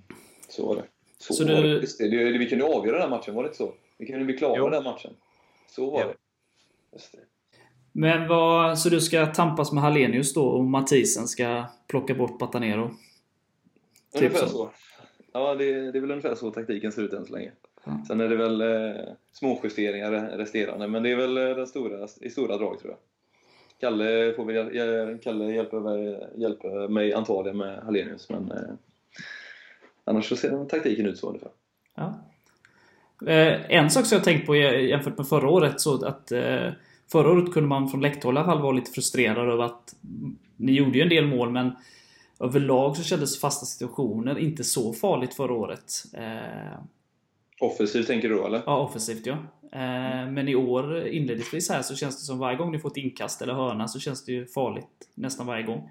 Så var det. Så, Så var du- det. Det. det. Vi kunde avgöra den matchen, var det inte så? Vi kunde bli klara Jo. den matchen. Så var Ja. det. Just det. Men vad, så du ska tampas med Hallenius då och Mathisen ska plocka bort Batanero? Typ Ungefär så. så. Ja, det, det är väl ungefär så taktiken ser ut än så länge. Ja. Sen är det väl eh, små justeringar resterande, men det är väl eh, den stora, i stora drag tror jag. Kalle, får väl, Kalle hjälper, mig- hjälper mig antagligen med Hallenius, men eh, annars så ser taktiken ut så ungefär. Ja. Eh, en sak som jag tänkt på jämfört med förra året så att eh, Förra året kunde man från läkthåll i alla fall vara lite frustrerad över att ni gjorde ju en del mål men överlag så kändes fasta situationer inte så farligt förra året. Eh, Offensivt tänker du då, eller? ja, offensivt ja. Eh, men i år inledningsvis här så känns det som varje gång ni får ett inkast eller hörna så känns det ju farligt nästan varje gång.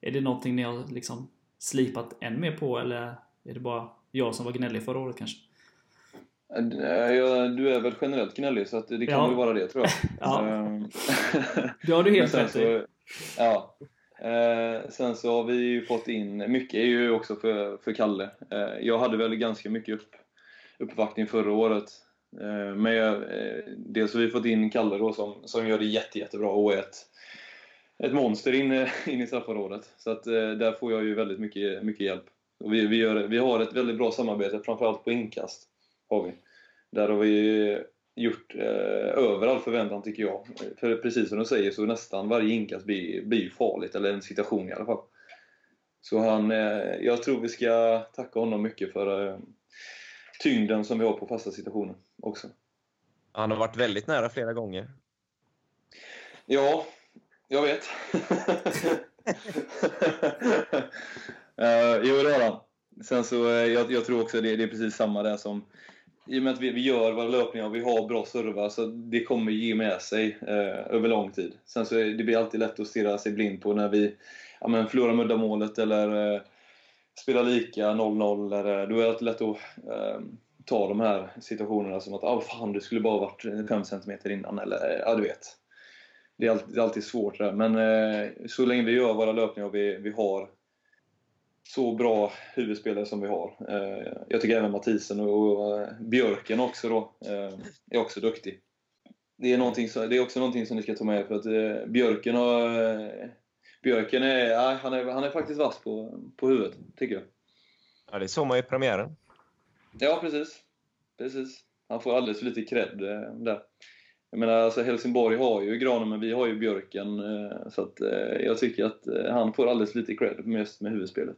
Är det någonting ni har liksom slipat än mer på eller är det bara jag som var gnällig förra året kanske? Eh, ja, Du är väl generellt gnällig, så det kan Ja. väl vara det tror jag. Ja. Ehm, Det har du helt rätt i. ja. Eh, sen så har vi ju fått in, mycket är ju också för, för Kalle. Eh, jag hade väl ganska mycket upp, uppvaktning förra året. Eh, men jag, eh, dels har vi fått in Kalle då som, som gör det jätte, jättebra och är ett, ett monster in, in i straffområdet. Så att eh, där får jag ju väldigt mycket, mycket hjälp. Och vi, vi, gör, vi har ett väldigt bra samarbete, framförallt på inkast. Har vi. Där har vi gjort eh, över all förväntan tycker jag. För precis som du säger så nästan varje inkast blir, blir farligt, eller en situation i alla fall. Så han, eh, jag tror vi ska tacka honom mycket för eh, tyngden som vi har på fasta situationer också. Han har varit väldigt nära flera gånger. Ja, Jag vet. uh, jo, det har han. Sen så, uh, jag, jag, tror också det, det är precis samma där som... I och med att vi, vi gör våra löpningar och vi har bra servar, så det kommer ge med sig uh, över lång tid. Sen så det blir alltid lätt att stirra sig blind på när vi ja, men förlorar muddamålet eller spela lika 0-0. Då är det alltid lätt att ehm, ta de här situationerna som att ah, fan, du skulle bara varit 5 cm innan. Eller, ja, du vet. Det är alltid, det är alltid svårt där. Men eh, så länge vi gör våra löpningar och vi, vi har så bra huvudspelare som vi har. Eh, jag tycker även Mathisen och, och eh, Björken också då, eh, är också duktig. Det är, någonting det är också någonting som ni ska ta med för att eh, Björken har... Björken är, ja, han är, han är faktiskt vass på, på huvudet, tycker jag. Ja, det såg man i premiären. Ja, precis. precis. Han får alldeles för lite cred där. Jag menar, alltså Helsingborg har ju granen, men vi har ju björken. Eh, så att, eh, jag tycker att eh, han får alldeles lite cred just med huvudspelet.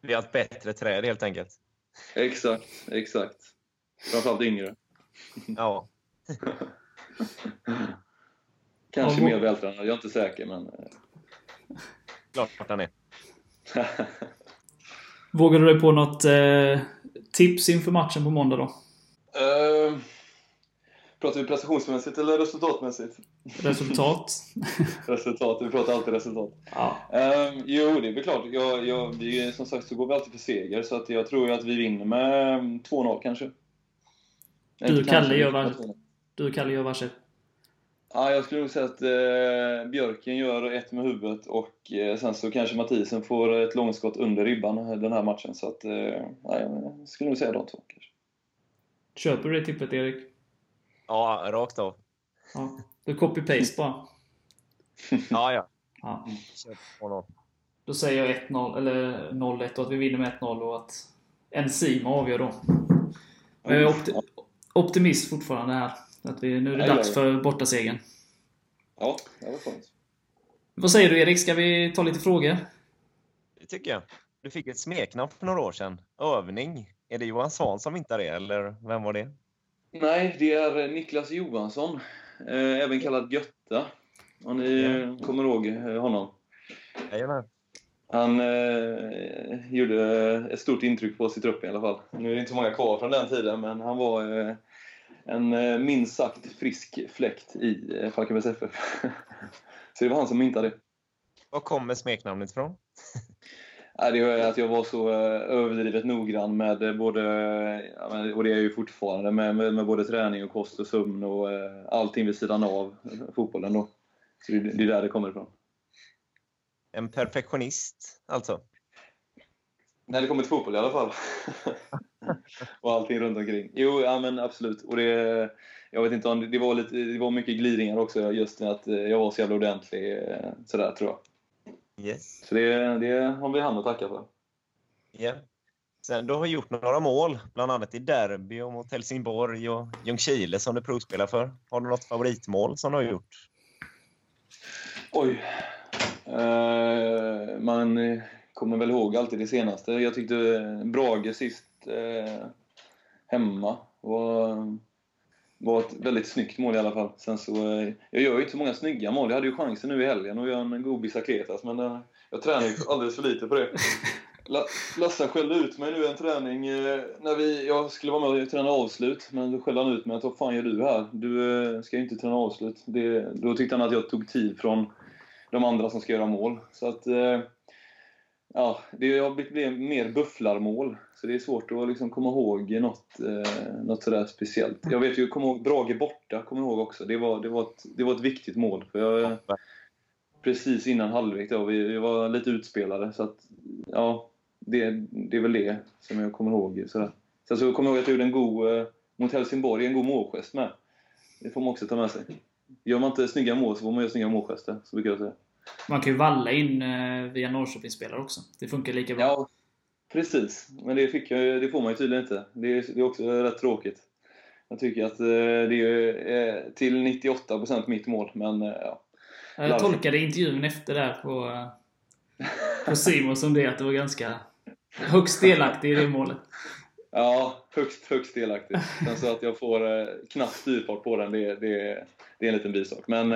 Vi har ett bättre träd helt enkelt. Exakt, exakt. Framförallt yngre. Ja. Kanske mer vältränad, jag är inte säker, men... Klart han är. Vågar du dig på något eh, tips inför matchen på måndag då? Uh, Pratar vi prestationsmässigt eller resultatmässigt? Resultat. resultat, vi pratar alltid resultat. Ja. Um, jo, det är väl klart. Jag, jag, vi, som sagt så går vi alltid för seger, så att jag tror att vi vinner med 2-0 kanske. Du, Kalle, gör var, du Kalle gör varsitt? Ja, jag skulle nog säga att eh, Björken gör ett med huvudet och eh, sen så kanske Mathisen får ett långskott under ribban den här matchen. Så att, eh, jag skulle nog säga de två kanske. Köper du det tippet, Erik? Ja, rakt av. Ja. Du copy-paste bara. ja, ja. ja. Då säger jag 1-0, eller 0-1 och att vi vinner med 1-0 och att Enzima avgör då. Jag är opti optimist fortfarande här. Att vi, nu är det dags för bortasegern. Ja, det var skönt. Vad säger du Erik? Ska vi ta lite frågor? Det tycker jag. Du fick ett smeknamn för några år sedan. Övning. Är det Johan Svahn som inte det, eller vem var det? Nej, det är Niklas Johansson, eh, även kallad Götta. Om ni mm. kommer ihåg eh, honom? Jajamän. Han eh, gjorde ett stort intryck på oss i truppen i alla fall. Nu är det inte så många kvar från den tiden, men han var eh, en eh, minst sagt frisk fläkt i eh, Falkenbergs FF. så det var han som myntade det. Var kommer smeknamnet ifrån? det var att jag var så eh, överdrivet noggrann med både, och det är jag ju fortfarande, med, med, både träning och kost och sömn och allting vid sidan av fotbollen. Då. Så det, det är där det kommer ifrån. En perfektionist, alltså? När det kommer till fotboll i alla fall. och allting runt omkring. Jo, ja, men absolut. Och det, jag vet inte om det var, lite, det var mycket glidningar också, just att jag var så jävla ordentlig. Sådär, tror jag. Yes. Så det, det har vi han att tacka för. Ja. Sen, du har gjort några mål, bland annat i derby och mot Helsingborg och Ljungskile som du provspelar för. Har du något favoritmål som du har gjort? Oj. Uh, man kommer väl ihåg alltid det senaste. Jag tyckte Brage sist uh, hemma var var ett väldigt snyggt mål i alla fall. Sen så, eh, jag gör ju inte så många snygga mål. Jag hade ju chansen nu i helgen att göra en god bicicletas, men eh, jag tränar ju alldeles för lite på det. Lasse skällde ut mig nu en träning eh, när vi, jag skulle vara med och träna avslut, men då skällde han ut mig att vad fan gör du här? Du ska ju inte träna avslut. Det, då tyckte han att jag tog tid från de andra som ska göra mål. Så att, ja, det har blivit mer bufflarmål. Så det är svårt att liksom komma ihåg något, eh, något sådär speciellt. Jag vet ju, kommer ihåg Brage borta, kommer ihåg också. Det var, det var, ett, det var ett viktigt mål. För jag, precis innan halvlek då, vi, vi var lite utspelade. Så att, ja, det, det är väl det som jag kommer ihåg. Sådär. Sen så kommer jag ihåg att jag gjorde en god, eh, mot Helsingborg, en god målgest med. Det får man också ta med sig. Gör man inte snygga mål så får man göra snygga målgester, så brukar jag säga. Man kan ju valla in eh, via Norrköpingsspelare också. Det funkar lika bra. Ja, Precis, men det, fick jag, det får man ju tydligen inte. Det är, det är också rätt tråkigt. Jag tycker att eh, det är till 98% mitt mål, men eh, ja. Jag tolkade intervjun efter där på, på Simon som det att det var ganska högst delaktig i det målet. Ja, högst, högst delaktig. Sen så att jag får eh, knappt styrfart på den, det, det, det är en liten bisak. Men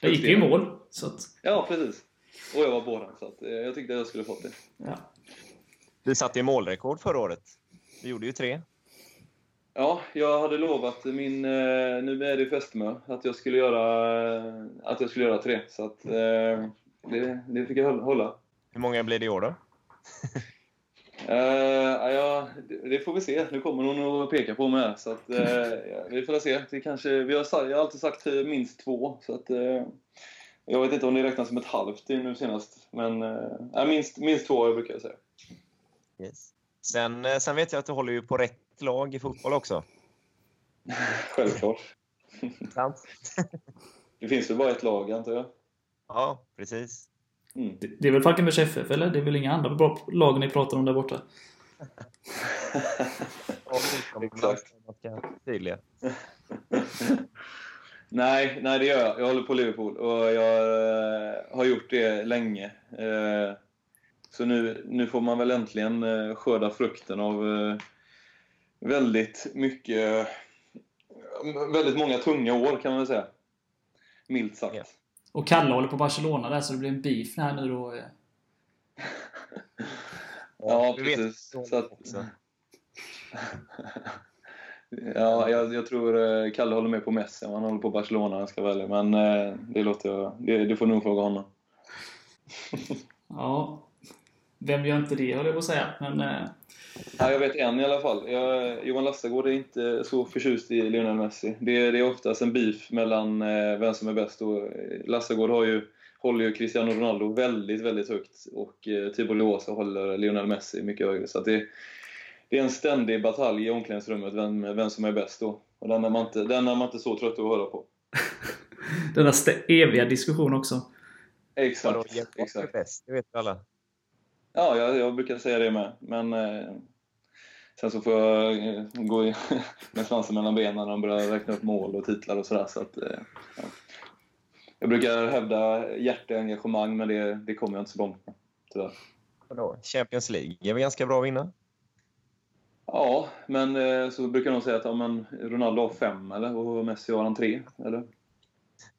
Det gick ju i mål. Så att, Ja, precis. Och jag var den, så att, eh, jag tyckte jag skulle fått det. ja. Du satte ju målrekord förra året. Du gjorde ju tre. Ja, jag hade lovat min, eh, nu är det fästmö, att jag skulle göra, eh, att jag skulle göra tre. Så att, det, det fick jag hålla- hålla. Hur många blir det i år då? Eh, ja, det- får vi se. Nu kommer hon att peka på mig här, så att, ja, vi får se. Det kanske, vi har, jag har alltid sagt eh, minst två, så att, eh, jag vet inte om det räknas som ett halvt nu senast. Men ja, minst, minst två brukar jag säga. Yes. Sen, sen vet jag att du håller ju på rätt lag i fotboll också. Självklart. Sant? Det finns väl bara ett lag, antar jag? Ja, precis. Mm. Det, det är väl Falkenbergs FF, eller? Det är väl inga andra bra lag ni pratar om där borta? Exakt. Nej, nej, det gör jag. Jag håller på Liverpool och jag eh, har gjort det länge. Eh, så nu, nu får man väl äntligen eh, skörda frukten av väldigt mycket, väldigt många tunga år kan man väl säga. Milt sagt. Och Kalle håller på Barcelona där, så det blir en beef här nu då. eh. Ja, vi vet precis. Så att, ja, jag, jag tror eh, Kalle håller med på Messi om han håller på Barcelona, jag ska välja. Men eh, det låter jag, det, det får nog fråga honom. Ja. Vem gör inte det, höll jag på att säga. Men... Ja, jag vet en i alla fall. Jag, Johan Lassagård är inte så förtjust i Lionel Messi. Det, det är oftast en beef mellan eh, vem som är bäst. Och, eh, Lassagård har ju, håller ju Cristiano Ronaldo väldigt, väldigt högt och eh, Tibor Låsa håller Lionel Messi mycket högre. Så att det, det är en ständig batalj i omklädningsrummet vem, vem som är bäst då. Och den är man inte, den är man inte så trött att höra på. denna eviga diskussion också. Vadå, Exakt. Exakt. bäst? Det vet alla. Ja, jag, jag brukar säga det med. Men eh, sen så får jag eh, gå i, med svansen mellan benen när de börjar räkna upp mål och titlar och sådär. Så att, eh, ja. Jag brukar hävda hjärteengagemang, men det, det kommer jag inte så långt med. Tyvärr. Vadå? Champions League är väl ganska bra att vinna? Ja, men eh, så brukar de säga att ja, men Ronaldo har fem, eller? Och Messi har han tre, eller?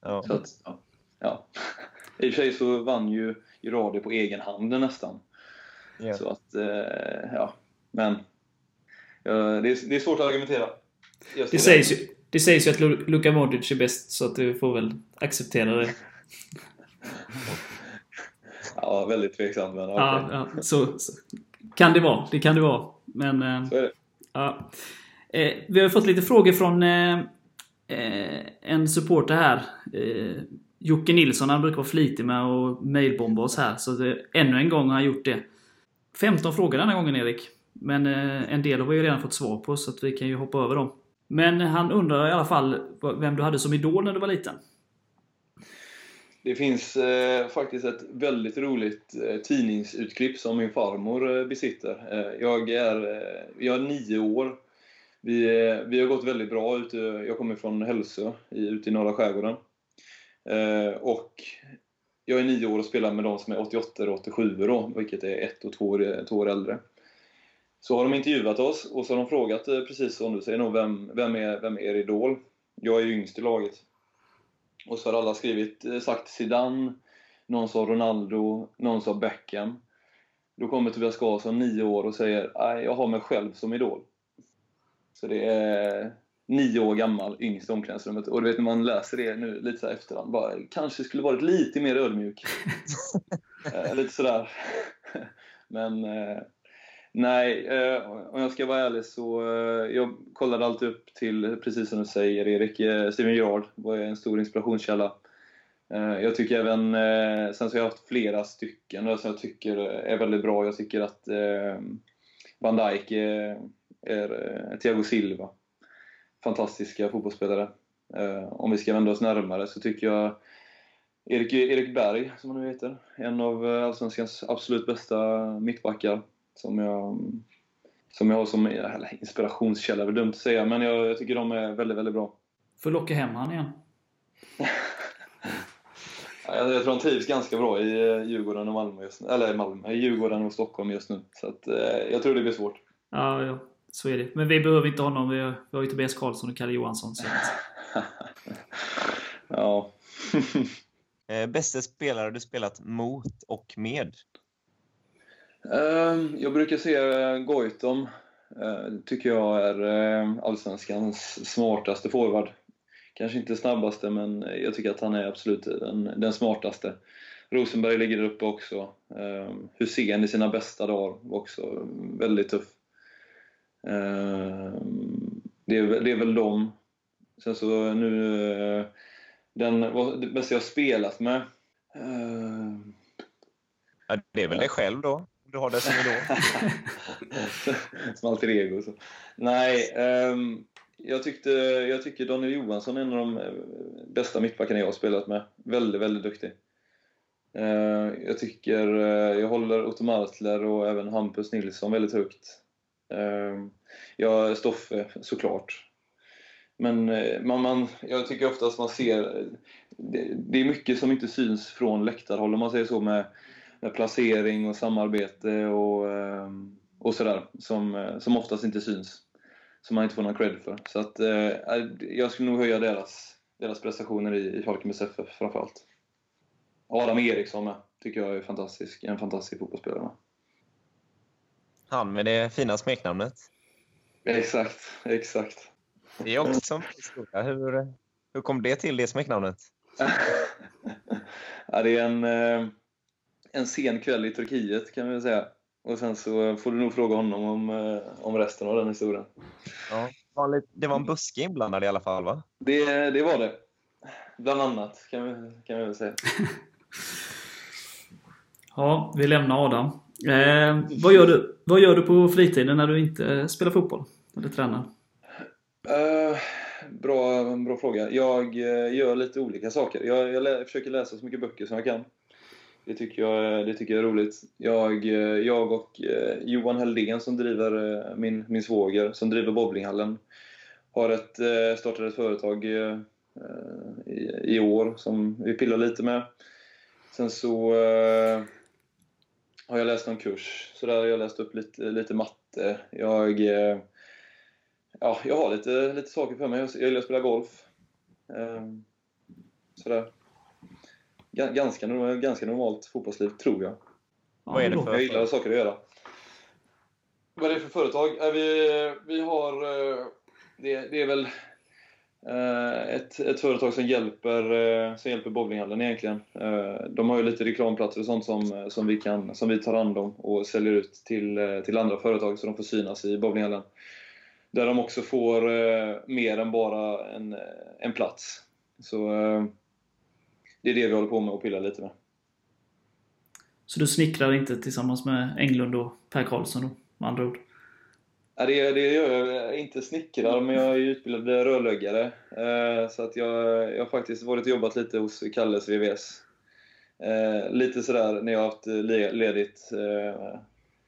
Ja. Så att, ja. ja. I och för sig så vann ju Iradi på egen hand nästan. Ja. Så att, eh, ja. Men ja, det, är, det är svårt att argumentera. Det sägs, ju, det sägs ju att Lu- Luka Modric är bäst, så att du får väl acceptera det. Ja, väldigt tveksamt, men. Ja, ja så, så kan det vara. Det kan det vara. Men... Eh, Så är det. Ja. Eh, vi har fått lite frågor från eh, eh, en supporter här. Eh, Jocke Nilsson, han brukar vara flitig med att mailbomba oss här. Så det, ännu en gång har han gjort det. 15 frågor den här gången Erik. Men eh, en del har vi ju redan fått svar på, så att vi kan ju hoppa över dem. Men han undrar i alla fall vem du hade som idol när du var liten. Det finns eh, faktiskt ett väldigt roligt eh, tidningsutklipp som min farmor eh, besitter. Eh, jag, är, eh, jag är nio år. Vi, eh, vi har gått väldigt bra. Ute, jag kommer från Hälsö, i, ute i norra skärgården. Eh, och jag är nio år och spelar med de som är 88 och 87 då, vilket är ett och två år, två år äldre. Så har de intervjuat oss och så har de frågat, eh, precis som du säger, nog, vem, vem, är, vem är er idol? Jag är ju yngst i laget. Och så har alla skrivit, eh, sagt Zidane, någon sa Ronaldo, någon sa Beckham. Då kommer Tobias Karlsson, nio år, och säger jag har mig själv som idol. Så det är nio år gammal, yngst i omklädningsrummet. Och du vet när man läser det nu lite så här efterhand, bara, kanske skulle varit lite mer ödmjuk. Eh, lite sådär. Men eh, nej, eh, om jag ska vara ärlig så eh, jag kollade alltid upp till, precis som du säger Erik, eh, Steven Gerrard var en stor inspirationskälla. Eh, jag tycker även, eh, sen så har jag haft flera stycken som jag tycker är väldigt bra. Jag tycker att Van Dijk är, är Thiago Silva. Fantastiska fotbollsspelare. Eh, om vi ska vända oss närmare så tycker jag Erik, Erik Berg, som han nu heter, en av eh, Allsvenskans absolut bästa mittbackar som jag, som jag har som eller, inspirationskälla, väl dumt att säga, men jag, jag tycker de är väldigt, väldigt bra. Får locka hem han igen. Ja, Jag, jag tror han trivs ganska bra i eh, Djurgården och Malmö just nu. Eller Malmö, i Djurgården och Stockholm just nu. Så att, jag tror det blir svårt. Ja, ja, så är det. Men vi behöver inte honom. Vi har, vi har ju Tobias Karlsson och Kalle Johansson. Så att, ja. Eh, bästa spelare du spelat mot och med? Eh, jag brukar se eh, Goitom. Eh, tycker jag är allsvenskans smartaste forward. Kanske inte snabbaste, men jag tycker att han är absolut den, den smartaste. Rosenberg ligger där uppe också. Eh, Hussein i sina bästa dagar var också väldigt tuff. Eh, det, är, väl- det är väl dem. Sen så nu... Eh, den det bästa jag spelat med... Eh, Ja, det är väl dig själv då? Du har det som idol? som alter ego. Så. Nej, ehm, jag, tyckte, jag tycker Daniel Johansson är en av de eh, bästa mittbackarna jag har spelat med. Väldigt, väldigt duktig. Eh, jag tycker, eh, jag håller Otto Martler och även Hampus Nilsson väldigt högt. Ehm, ja, Stoffe, eh, såklart. Men eh, man, man, jag tycker oftast man ser... Det, det är mycket som inte syns från läktarhåll, om man säger så, med, med placering och samarbete och, ehm, och sådär, som, eh, som oftast inte syns. Som man inte får någon cred för. Så att, jag skulle nog höja deras, deras prestationer i, i Falkenbergs FF framförallt. Adam Eriksson med, tycker jag är fantastisk, en fantastisk fotbollsspelare. Med. Han med det fina smeknamnet. Exakt, exakt. Det är också en historia. Hur, hur kom det till, det smeknamnet? ja, det är en, eh, en sen kväll i Turkiet kan vi väl säga. Och sen så får du nog fråga honom om, eh, om resten av den historien. Ja. Det var en lit- Det var en buske inblandad i alla fall, va? Det, det var det. Bland annat, kan vi, kan vi väl säga. Ja, vi lämnar Adam. Eh, vad, gör du, vad gör du på fritiden när du inte eh, spelar fotboll? Eller tränar? Eh, bra, bra fråga. Jag eh, gör lite olika saker. Jag, jag lä försöker läsa så mycket böcker som jag kan. Det tycker jag, eh, det tycker jag är roligt. Jag, jag och Johan Heldén som driver, min, min svåger, som driver bowlinghallen, har ett, startat ett företag i, i år som vi pillar lite med. Sen så eh, har jag läst någon kurs. Så där har jag läst upp lite, lite matte. Jag, eh, ja, jag har lite, lite saker för mig. Jag gillar att spela golf. Ehm, sådär. Ga- Ganska, ganska normalt fotbollsliv, tror jag. Ja, Vad är det för- Jag gillar saker att göra. Vad är det för företag? Vi, vi har... eh, Det, det är väl Eh, ett, ett företag som hjälper, eh, som hjälper bowlinghallen egentligen. Eh, de har ju lite reklamplatser och sånt som, som, vi, kan, som vi tar hand om och säljer ut till, till andra företag så de får synas i bowlinghallen. Där de också får mer än bara en, en plats. Så det är det vi håller på med och pillar lite med. Så du snickrar inte tillsammans med Englund och Per Karlsson då, med andra ord? Ja, det, det gör jag. Inte snickrar, men jag är utbildad rörläggare. Eh, så att jag, jag har faktiskt varit och jobbat lite hos Kalles VVS. Eh, lite sådär när jag har haft eh, ledigt.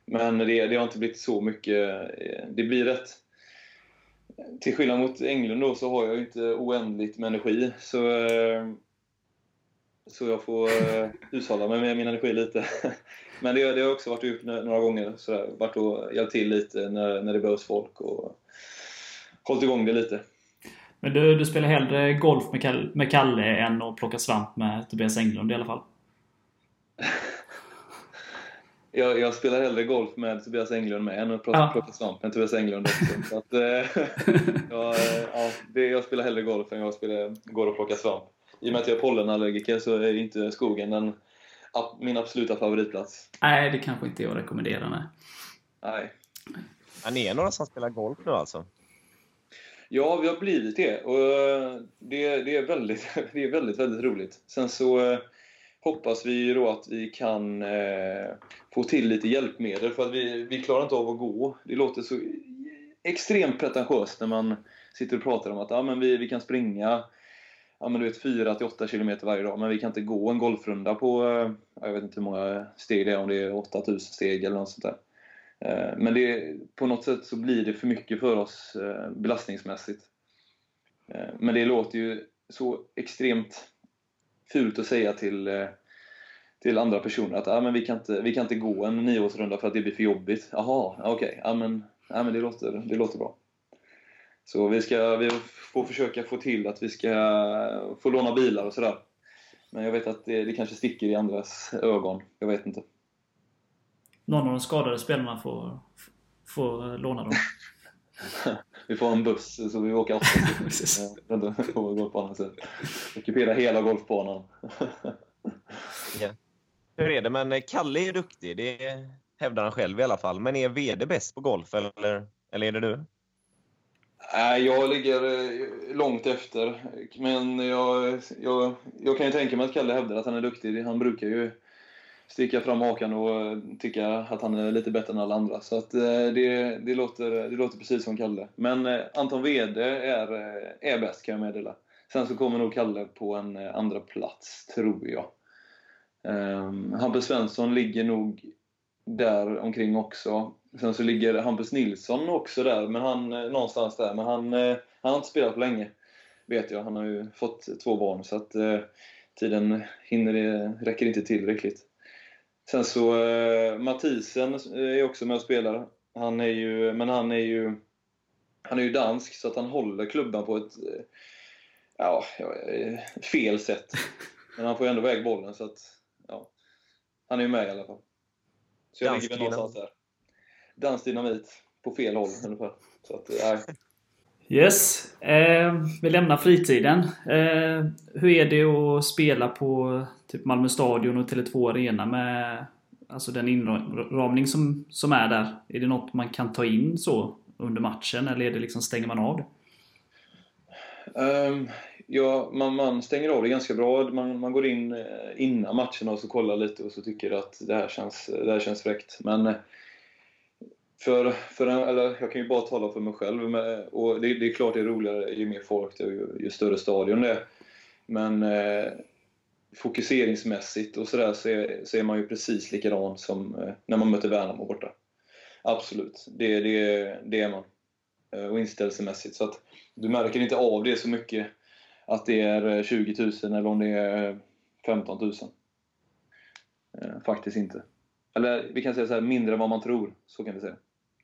Men det, det har inte blivit så mycket. Det blir rätt... Till skillnad mot Englund då, så har jag ju inte oändligt med energi. Så, så jag får eh, hushålla med min energi lite. Men det, det har jag också varit ut några gånger. Sådär, varit och hjälpt till lite när, när det behövs folk och hållit igång det lite. Men du, du spelar hellre golf med Kalle, med Kalle än att plocka svamp med Tobias Englund i alla fall? Jag, jag spelar hellre golf med Tobias Englund med än att plocka, Ja. plocka svamp med Tobias Englund också. Så att, eh, jag, eh, ja, det, jag spelar hellre golf än jag spelar, går och plockar svamp. I och med att jag är pollenallergiker så är inte skogen den, min absoluta favoritplats. Nej, det kanske inte jag rekommenderar. Nej. Nej. Ja, ni är några som spelar golf nu alltså? Ja, vi har blivit det. Och eh, det, det, är väldigt, det är väldigt, väldigt roligt. Sen så eh, hoppas vi ju då att vi kan eh, få till lite hjälpmedel för att vi, vi klarar inte av att gå. Det låter så extremt pretentiöst när man sitter och pratar om att ja, men vi, vi kan springa ja, men du vet, 4-8 km varje dag, men vi kan inte gå en golfrunda på, eh, jag vet inte hur många steg det är, om det är 8000 steg eller något sånt där. Eh, men det, på något sätt så blir det för mycket för oss eh, belastningsmässigt. Men det låter ju så extremt fult att säga till, till andra personer att ah, men vi, kan inte, vi kan inte gå en nioårsrunda för att det blir för jobbigt. Jaha, okej. Ja, men, ah, men det, låter, det låter bra. Så vi, ska, vi får försöka få till att vi ska få låna bilar och sådär. Men jag vet att det, det kanske sticker i andras ögon. Jag vet inte. Någon av de skadade spelarna får, får låna dem. Vi får en buss så vi åker åtta stycken på golfbanan. Så ockupera hela golfbanan. Ja. Hur är det? Men Kalle är duktig, det hävdar han själv i alla fall. Men är VD bäst på golf eller, eller är det du? Nej, jag ligger eh, långt efter. Men jag, jag, jag kan ju tänka mig att Kalle hävdar att han är duktig. Han brukar ju sticka fram hakan och eh, tycka att han är lite bättre än alla andra. Så att, eh, det, det, låter, det låter precis som Kalle. Men Anton Wede är, är bäst kan jag meddela. Sen så kommer nog Kalle på en andra plats, tror jag. Um, Hampus Svensson ligger nog där omkring också. Sen så ligger Hampus Nilsson också där, men han eh, någonstans där. Men han, eh, han har inte spelat på länge, vet jag. Han har ju fått två barn, så att eh, tiden hinner, räcker inte till riktigt. Sen så eh, Mathisen är också med och spelar. Han är ju, men han är ju, han är ju dansk, så att han håller klubban på ett eh, ja, fel sätt. Men han får ju ändå iväg bollen, så att ja, han är ju med i alla fall. Så jag Dansk ligger väl någonstans där. Dansk dynamit på fel håll ungefär. Så att, nej. Yes. Eh, vi lämnar fritiden. Eh, hur är det att spela på typ Malmö Stadion och Tele2 Arena med alltså den inramning som, som är där? Är det något man kan ta in så under matchen eller är det liksom, stänger man av det? Um, ja, man, man stänger av det ganska bra. Man, man går in eh, innan matchen och så kollar lite och så tycker att det här känns, det här känns fräckt. Men för, för, en, eller jag kan ju bara tala för mig själv. Men, och det, det, är klart det är roligare ju mer folk det är, ju, ju större stadion det är. Men eh, fokuseringsmässigt och sådär så, är, så är man ju precis likadan som eh, när man möter Värnamo borta. Absolut, det, det, det är man. Eh, och inställelsemässigt. Så att du märker inte av det så mycket att det är eh, 20 000 eller om det är eh, 15 000. Eh, faktiskt inte. Eller vi kan säga så här, mindre än vad man tror. Så kan vi säga.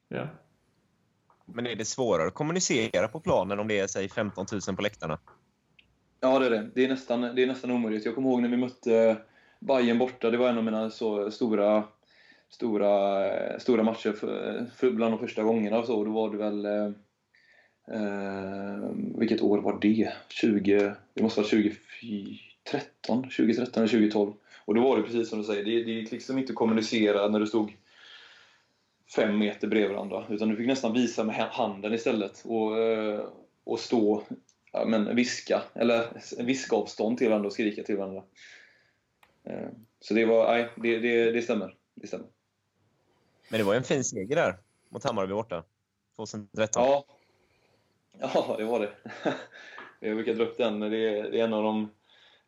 Ja. Men är det svårare att kommunicera på planen om det är säg 15 000 på läktarna? Ja, det är det. Det är nästan, det är nästan omöjligt. Jag kommer ihåg när vi mötte Bayern borta. Det var en av mina så stora, stora, stora matcher för, för bland de första gångerna. Så, då var det väl... Eh, vilket år var det? 20, det måste vara 2013, 2013 eller 2012. Och då var det precis som du säger, det, det gick liksom inte att kommunicera när du stod fem meter bredvid varandra. Utan du fick nästan visa med handen istället och, eh, och stå, ja, men viska, eller viskavstånd till varandra och skrika till varandra. Eh, så det var, nej, det, det, det stämmer. Det stämmer. Men det var ju en fin seger där mot Hammarby borta. 2013. Ja, ja det var det. Jag brukar dra upp den. Det är, det är en av de,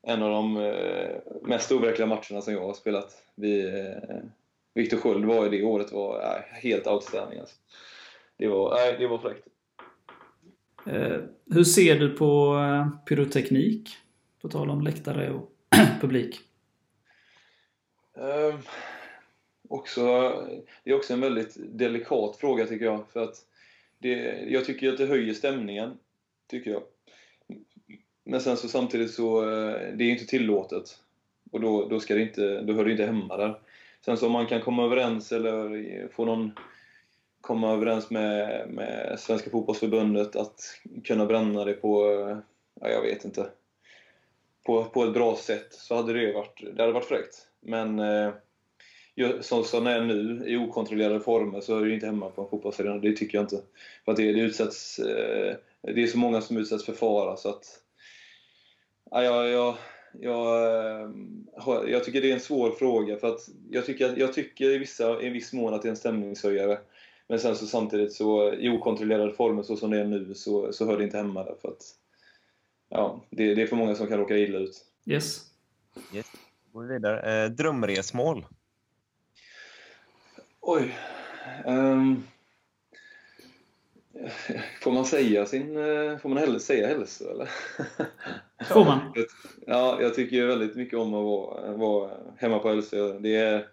en av de eh, mest overkliga matcherna som jag har spelat. Vi, Viktor Sköld var ju det året var äh, helt outstanding. Alltså. Det, var, det var fräckt. Eh, hur ser du på eh, pyroteknik? På tal om läktare och publik. Eh, också, det är också en väldigt delikat fråga tycker jag. För att det, jag tycker att det höjer stämningen. Tycker jag. Men sen så samtidigt så, eh, det är inte tillåtet. Och då, då, ska det inte, då hör det inte hemma där. Sen så om man kan komma överens eller få någon komma överens med, med Svenska fotbollsförbundet att kunna bränna det på, ja, jag vet inte, på, på ett bra sätt så hade det varit, det hade varit fräckt. Men eh, som, som det är nu, i okontrollerade former, så är det inte hemma på en fotbollsarena. Det tycker jag inte. För att det, det, utsätts, eh, det är så många som utsätts för fara så att... Ja, jag, jag, jag, eh, jag tycker det är en svår fråga för att jag tycker, jag tycker i, vissa, i viss mån att det är en stämningshöjare. Men sen så samtidigt så i okontrollerade former så som det är nu så, så hör det inte hemma där för att ja, det, det är för många som kan råka illa ut. Yes. yes. Går vi vidare. Eh, drömresmål? Oj. Um, Får man säga sin... Eh, får man hellre säga hälso eller? Får man? Ja, jag tycker väldigt mycket om att vara, vara hemma på Hälsö. Det är,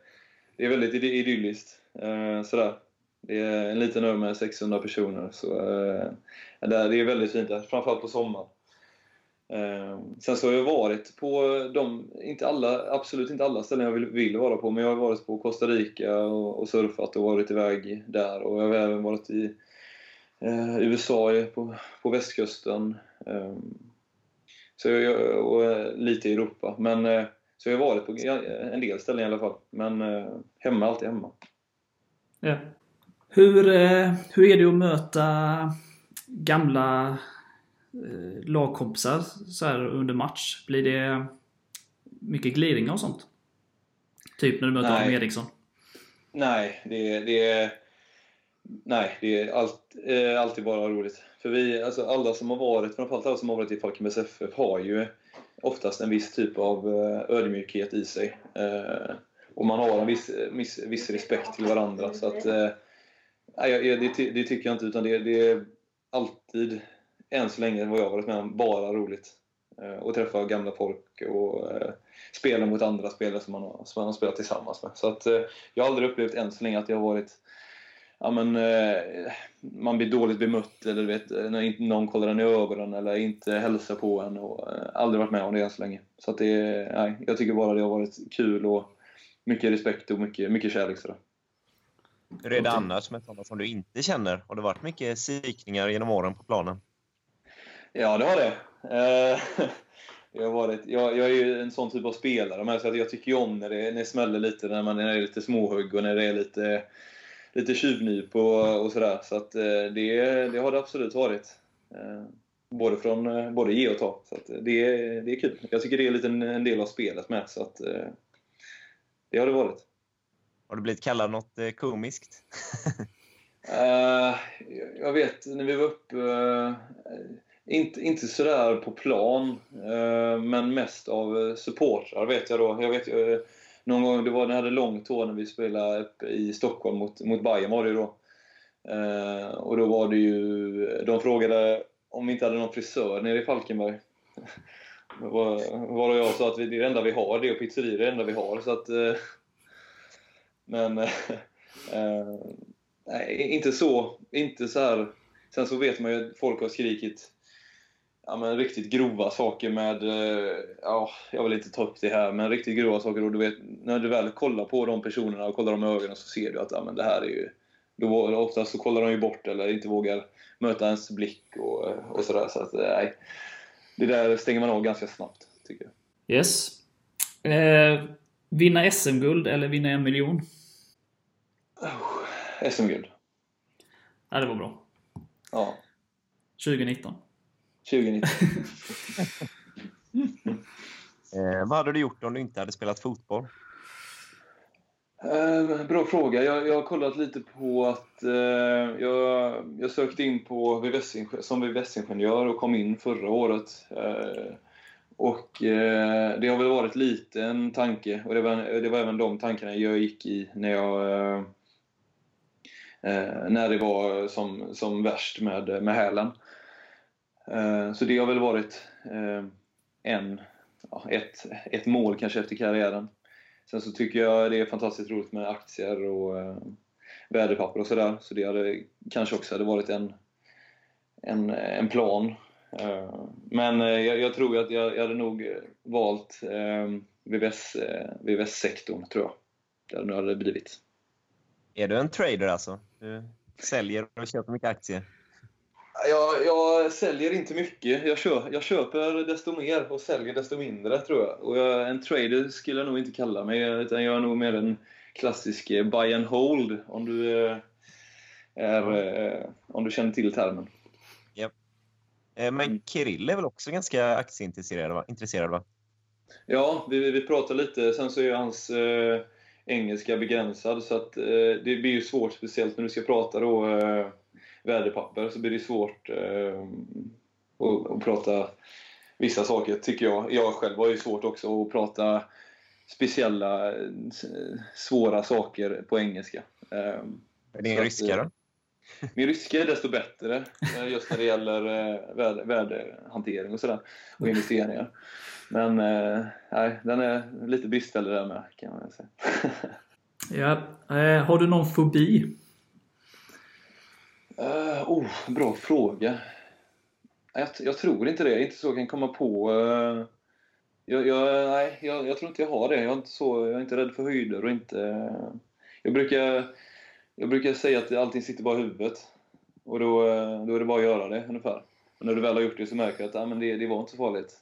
det är väldigt idylliskt. Eh, sådär. Det är en liten ö med 600 personer. Så, eh, det är väldigt fint där, framförallt på sommaren. Sen så har jag varit på de, inte alla, absolut inte alla ställen jag vill, vill vara på, men jag har varit på Costa Rica och, och surfat och varit iväg där. Och jag har även varit i eh, USA på, på västkusten. Eh, så jag, och eh, lite i Europa. Men, eh, så jag har varit på en del ställen i alla fall. Men eh, hemma, alltid hemma. Ja. Hur, hur är det att möta gamla lagkompisar så här under match? Blir det mycket gliringar och sånt? Typ när du möter Adam Eriksson? Nej, det, det är... Nej, det är allt, eh, alltid bara roligt. För vi, alltså alla som har varit, framförallt alla som har varit i Falkenbergs FF, har ju oftast en viss typ av eh, ödmjukhet i sig. Eh, och man har en viss, viss, viss respekt till varandra. Så att, eh, nej, det, det tycker jag inte, utan det, det är alltid, än så länge vad jag har varit med om, bara roligt. Eh, att träffa gamla folk och eh, spela mot andra spelare som man har, som man har spelat tillsammans med. Så att, eh, jag har aldrig upplevt än så länge att jag har varit ja, men, man blir dåligt bemött eller vet, när inte någon kollar en i ögonen eller inte hälsar på en. Och, aldrig varit med om det än så länge. Så att det, nej, jag tycker bara det har varit kul och mycket respekt och mycket, mycket kärlek. Sådär. Hur är det annars med sådana som du inte känner? Har det varit mycket psykningar genom åren på planen? Ja, det har det. Eh, jag, har varit, jag, jag, är ju en sån typ av spelare, men så att jag tycker ju om när det, när det smäller lite, när man är lite småhugg och när det är lite, lite tjuvnyp och, och sådär. Så att eh, det, det har det absolut varit. Eh, både, från, både ge och ta. Så att det, det är kul. Jag tycker det är lite en, en del av spelet med. Så att, det har det varit. Har du blivit kallad något eh, komiskt? uh, jag vet, när vi var uppe... Uh, inte, inte sådär på plan, uh, men mest av supportrar vet jag då. Jag vet någon gång, det var när hade långt hår när vi spelade i Stockholm mot, mot Bayern var det ju då. Eh, och då var det ju... De frågade om vi inte hade någon frisör nere i Falkenberg. Var, jag sa att det är det enda vi har, det och pizzerior är det enda vi har. Så att, eh, men eh, eh, nej, inte så. Inte så här. Sen så vet man ju att folk har skrikit ja, men riktigt grova saker med, eh, ja, jag vill inte ta upp det här, men riktigt grova saker. Och du vet, när du väl kollar på de personerna och kollar dem i ögonen så ser du att ja, men det här är ju... Då, oftast så kollar de ju bort eller inte vågar möta ens blick och, och sådär. Så att, nej, det där stänger man av ganska snabbt, tycker jag. Yes. Eh, vinna SM-guld eller vinna en miljon? Oh, SM-guld. Ja, det var bra. Ja. 2019. 2019. eh, vad hade du gjort om du inte hade spelat fotboll? Eh, bra fråga. Jag, jag, har kollat lite på att eh, jag, jag sökte in på VVS, som VVS-ingenjör och kom in förra året. Eh, och eh, det har väl varit lite en tanke, och det var, det var även de tankarna jag gick i när jag eh, eh, när det var som, som värst med, med hälen. Eh, så det har väl varit eh, en, ett, ett mål kanske efter karriären. Sen så tycker jag det är fantastiskt roligt med aktier och eh, värdepapper och sådär. Så det hade kanske också hade varit en, en, en plan. Men jag, jag, tror att jag, jag hade nog valt VVS, VVS-sektorn, tror jag. Det hade nog blivit. Är du en trader alltså? Du säljer och köper mycket aktier? Jag, jag säljer inte mycket. Jag, köper, jag köper desto mer och säljer desto mindre, tror jag. Och jag, en trader skulle jag nog inte kalla mig, utan jag är nog mer en klassisk eh, buy and hold, om du, eh, är, eh, om du känner till termen. Yep. Men Kirill är väl också ganska aktieintresserad, va? Intresserad, va? Ja, vi, vi pratar lite. Sen så är hans eh, engelska begränsad, så att, eh, det blir ju svårt, speciellt när du ska prata då, eh, värdepapper, så blir det svårt eh, att, att, prata vissa saker, tycker jag. Jag själv har ju svårt också att prata speciella, eh, svåra saker på engelska. Eh, är din ryska då? Min ryska är desto bättre, just när det gäller värde, värdehantering och sådär, och investeringar. Men eh, nej, den är lite bristfällig där med, kan man säga. ja, eh, har du någon fobi? Uh, oh, bra fråga. Jag, jag tror inte det. Jag är inte så jag kan komma på... Uh, jag, jag, nej, jag, jag tror inte jag har det. Jag är inte, så, jag är inte rädd för höjder och inte... Eh, jag brukar, jag brukar säga att allting sitter bara i huvudet. Och då, då är det bara att göra det, ungefär. Och när du väl har gjort det så märker du att ah, men det, det var inte så farligt.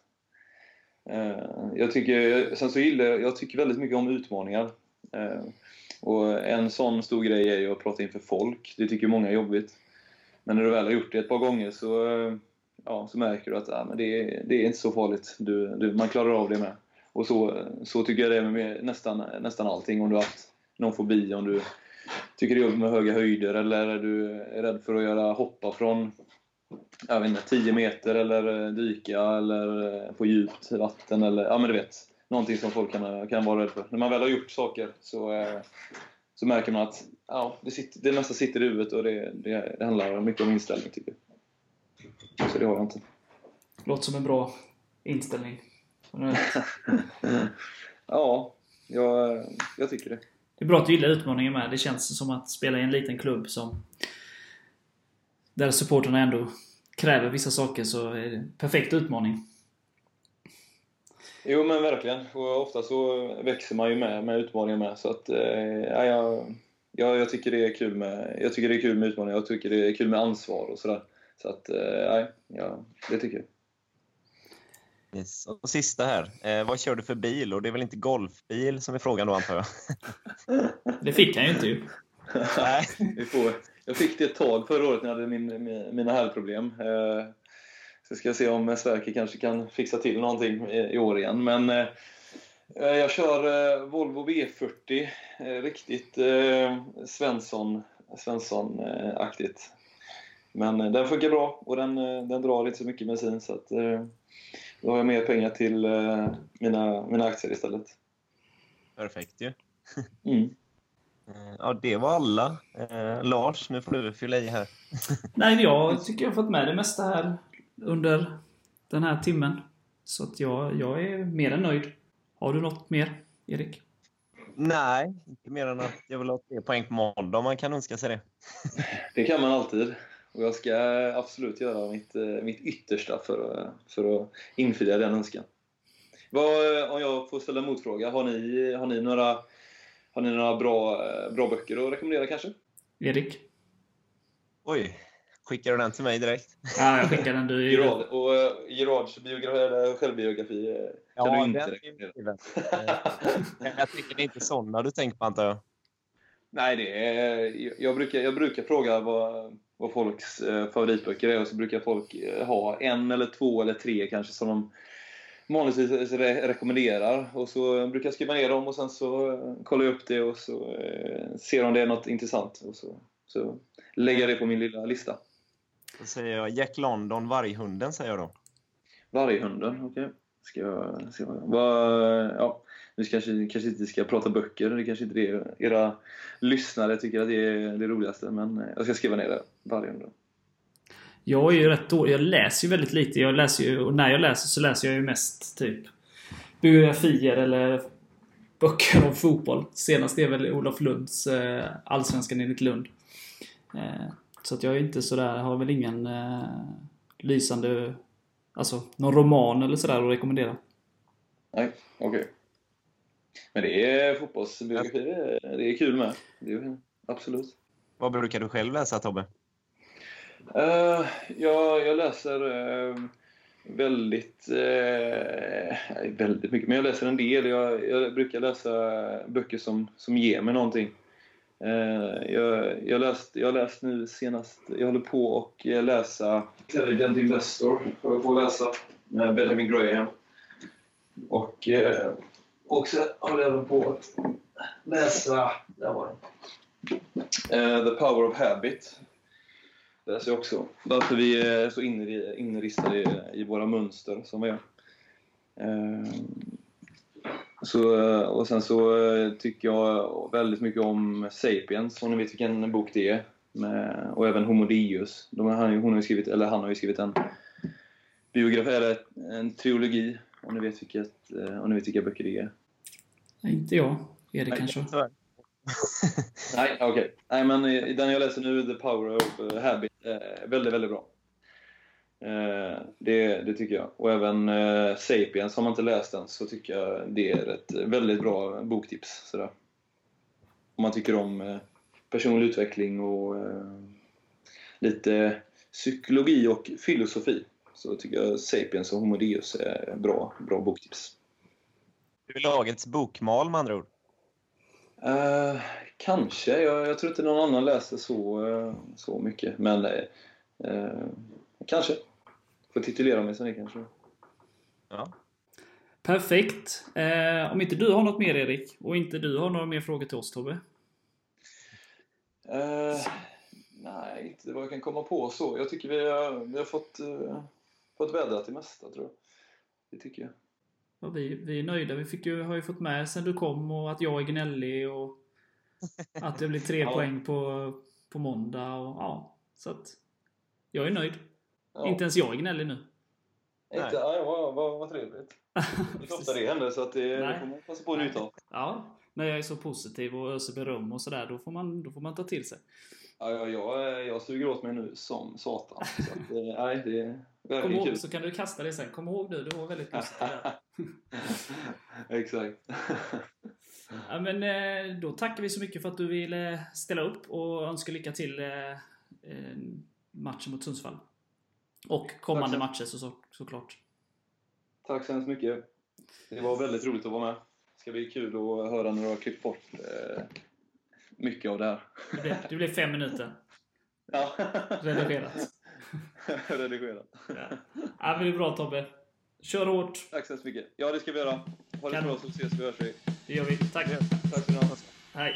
Jag tycker, sen så gillar jag, jag tycker väldigt mycket om utmaningar. Och en sån stor grej är ju att prata inför folk. Det tycker många är jobbigt. Men när du väl har gjort det ett par gånger så, eh, ja, så märker du att ja, men det, är- det är inte så farligt. Du, du, man klarar av det med. Och så, så tycker jag det är med nästan, nästan allting. Om du har haft någon fobi, om du tycker det är jobbigt med höga höjder eller är du är rädd för att göra hoppa från jag vet inte, 10 meter eller eh, dyka eller eh, på djupt vatten eller ja men du vet. Någonting som folk kan, kan vara rädd för. När man väl har gjort saker så, så märker man att ja, det, sitter, det mesta sitter i huvudet och det, det, det handlar mycket om inställning tycker jag. Så det har jag inte. Låter som en bra inställning. Ja, jag, jag tycker det. Det är bra att du gillar utmaningen med. Det känns som att spela i en liten klubb som... Där supporterna ändå kräver vissa saker, så är det en perfekt utmaning. Jo men verkligen. Och ofta så växer man ju med, med utmaningar med. Så att, eh, ja, jag, jag, jag, tycker det är kul med, jag tycker det är kul med utmaningar. Jag tycker det är kul med ansvar och sådär. Så att, eh, nej, ja, det tycker jag. Yes. Och sista här. Eh, vad kör du för bil? Och det är väl inte golfbil som är frågan då antar jag? Det fick han ju inte ju. Nej. Vi får, jag fick det ett tag förra året när jag hade min, min, mina hälproblem. Eh, så ska jag se om Sverker kanske kan fixa till någonting i, i år igen. Men eh, jag kör eh, Volvo V40. Eh, riktigt eh, Svensson, Svensson-aktigt. Men eh, den funkar bra och den, eh, den drar inte så mycket bensin så att eh, då har jag mer pengar till eh, mina, mina aktier istället. Perfekt ju. Mm. Eh, Ja, det var alla. Eh, Lars, nu får du fylla i här. Nej, jag tycker jag har fått med det mesta här under den här timmen. Så att jag, jag är mer än nöjd. Har du något mer, Erik? Nej, inte mer än att jag vill ha tre poäng på måndag om man kan önska sig det. Det kan man alltid. Och jag ska absolut göra mitt, eh, mitt yttersta för, att- för att infria den önskan. Vad, eh, om jag får ställa en motfråga, har ni, har ni några, har ni några bra, eh, bra böcker att rekommendera kanske? Erik? Oj, skickar du den till mig direkt? Ja, jag skickar den. Du. Gerard, och eh, Gerards biografi, självbiografi eh, kan du inte den är rekommendera? Eh, Jag tycker det är inte sådana du tänker på antar jag? Nej, det är, jag, brukar, jag brukar fråga vad, vad folks eh, favoritböcker är och så brukar folk eh, ha en eller två eller tre kanske som de vanligtvis re rekommenderar. Och så brukar jag skriva ner dem och sen så eh, kollar jag upp det och så eh, ser om det är något intressant. Och så, så lägger jag det på min lilla lista. Då säger jag Jack London, Varghunden säger jag då. Varghunden, okej. Ska jag se vad, ja, Nu kanske, kanske inte ska prata böcker, det kanske inte det era lyssnare tycker att det är det roligaste, men eh, jag ska skriva ner det. Varghunden. Jag är ju rätt dålig. Jag läser ju väldigt lite. Jag läser ju, och när jag läser så läser jag ju mest typ biografier eller böcker om fotboll. Senast är väl Olof Lunds eh, Allsvenskan enligt Lund. Eh, så att jag är inte sådär, har väl ingen eh, lysande, alltså någon roman eller sådär att rekommendera. Nej, okej. Men det är fotbollsbiografi, det är, det är kul med. Det är, absolut. Vad brukar du själv läsa Tobbe? Uh, jag, jag läser eh, väldigt, eh, väldigt mycket, men jag läser en del. Jag, jag brukar läsa böcker som, som ger mig någonting. Eh, jag, jag, läst, jag läst nu senast, jag håller på och läsa Intelligent Investor, håller på att läsa, med Benjamin Graham. Och, eh, och så håller jag även på att läsa, där var den. Eh, The Power of Habit läser jag också. Varför vi är så inri- inristade i, i våra mönster som vi är. Eh, Så, eh, och sen så eh, tycker jag väldigt mycket om Sapiens, om ni vet vilken bok det är. Med, och även Homo Deus. De, han, hon har ju skrivit, eller han har ju skrivit en biografi, eller en trilogi, om ni vet, vilket, eh, om ni vet vilka böcker det är. Nej, inte jag. Erik Nej, kanske? tyvärr. Nej, okej. Nej, men eh, den jag läser nu, The Power of Habit, är väldigt, väldigt bra. Eh, det, det tycker jag. Och även eh, Sapiens, har man inte läst den så tycker jag det är ett väldigt bra boktips. Sådär. Om man tycker om eh, personlig utveckling och eh, lite psykologi och filosofi så tycker jag Sapiens och Homo Deus är bra, bra boktips. Du är lagets bokmal med andra ord. Eh, kanske. Jag, jag tror inte någon annan läser så, så mycket. Men kanske. Får titulera mig som det kanske. Ja. Perfekt. Eh, om inte du har något mer Erik, och inte du har några mer frågor till oss Tobbe? Eh, nej, inte vad jag kan komma på så. Jag tycker vi har, vi har fått, uh, fått vädra det mesta, tror jag. Det tycker jag. Ja, vi, vi är nöjda. Vi fick ju, har ju fått med sen du kom och att jag är gnällig och att det blir tre Ja. poäng på, på måndag. Och, ja, så att jag är nöjd. Ja. Inte ens jag är gnällig nu. Inte, nej, vad, vad, vad trevligt. Det är ofta det händer, så att det, Nej. det får man passa på att njuta av. Ja, när jag är så positiv och öser beröm och sådär, då, får man, då får man ta till sig. Ja, ja, jag, jag suger åt mig nu som satan. Så att, eh, nej, det är Kom ihåg, kul. så kan du kasta det sen. Kom ihåg nu, du var väldigt positiv där. Exakt. Ja, men eh, då tackar vi så mycket för att du ville ställa upp och önskar lycka till eh, matchen mot Sundsvall. Och kommande så- matcher så, så, såklart. Tack så hemskt mycket. Det var väldigt roligt att vara med. Det ska bli kul att höra när du har klippt bort eh, mycket av det här. Det blev, det blev fem minuter Ja. redigerat. Redigerat. Ja. Ja, men det är bra Tobbe. Kör hårt. Tack så hemskt mycket. Ja, det ska vi göra. Ha det Kan- bra så ses vi och hörs vi. Det gör vi. Tack. Tack så mycket. Hej.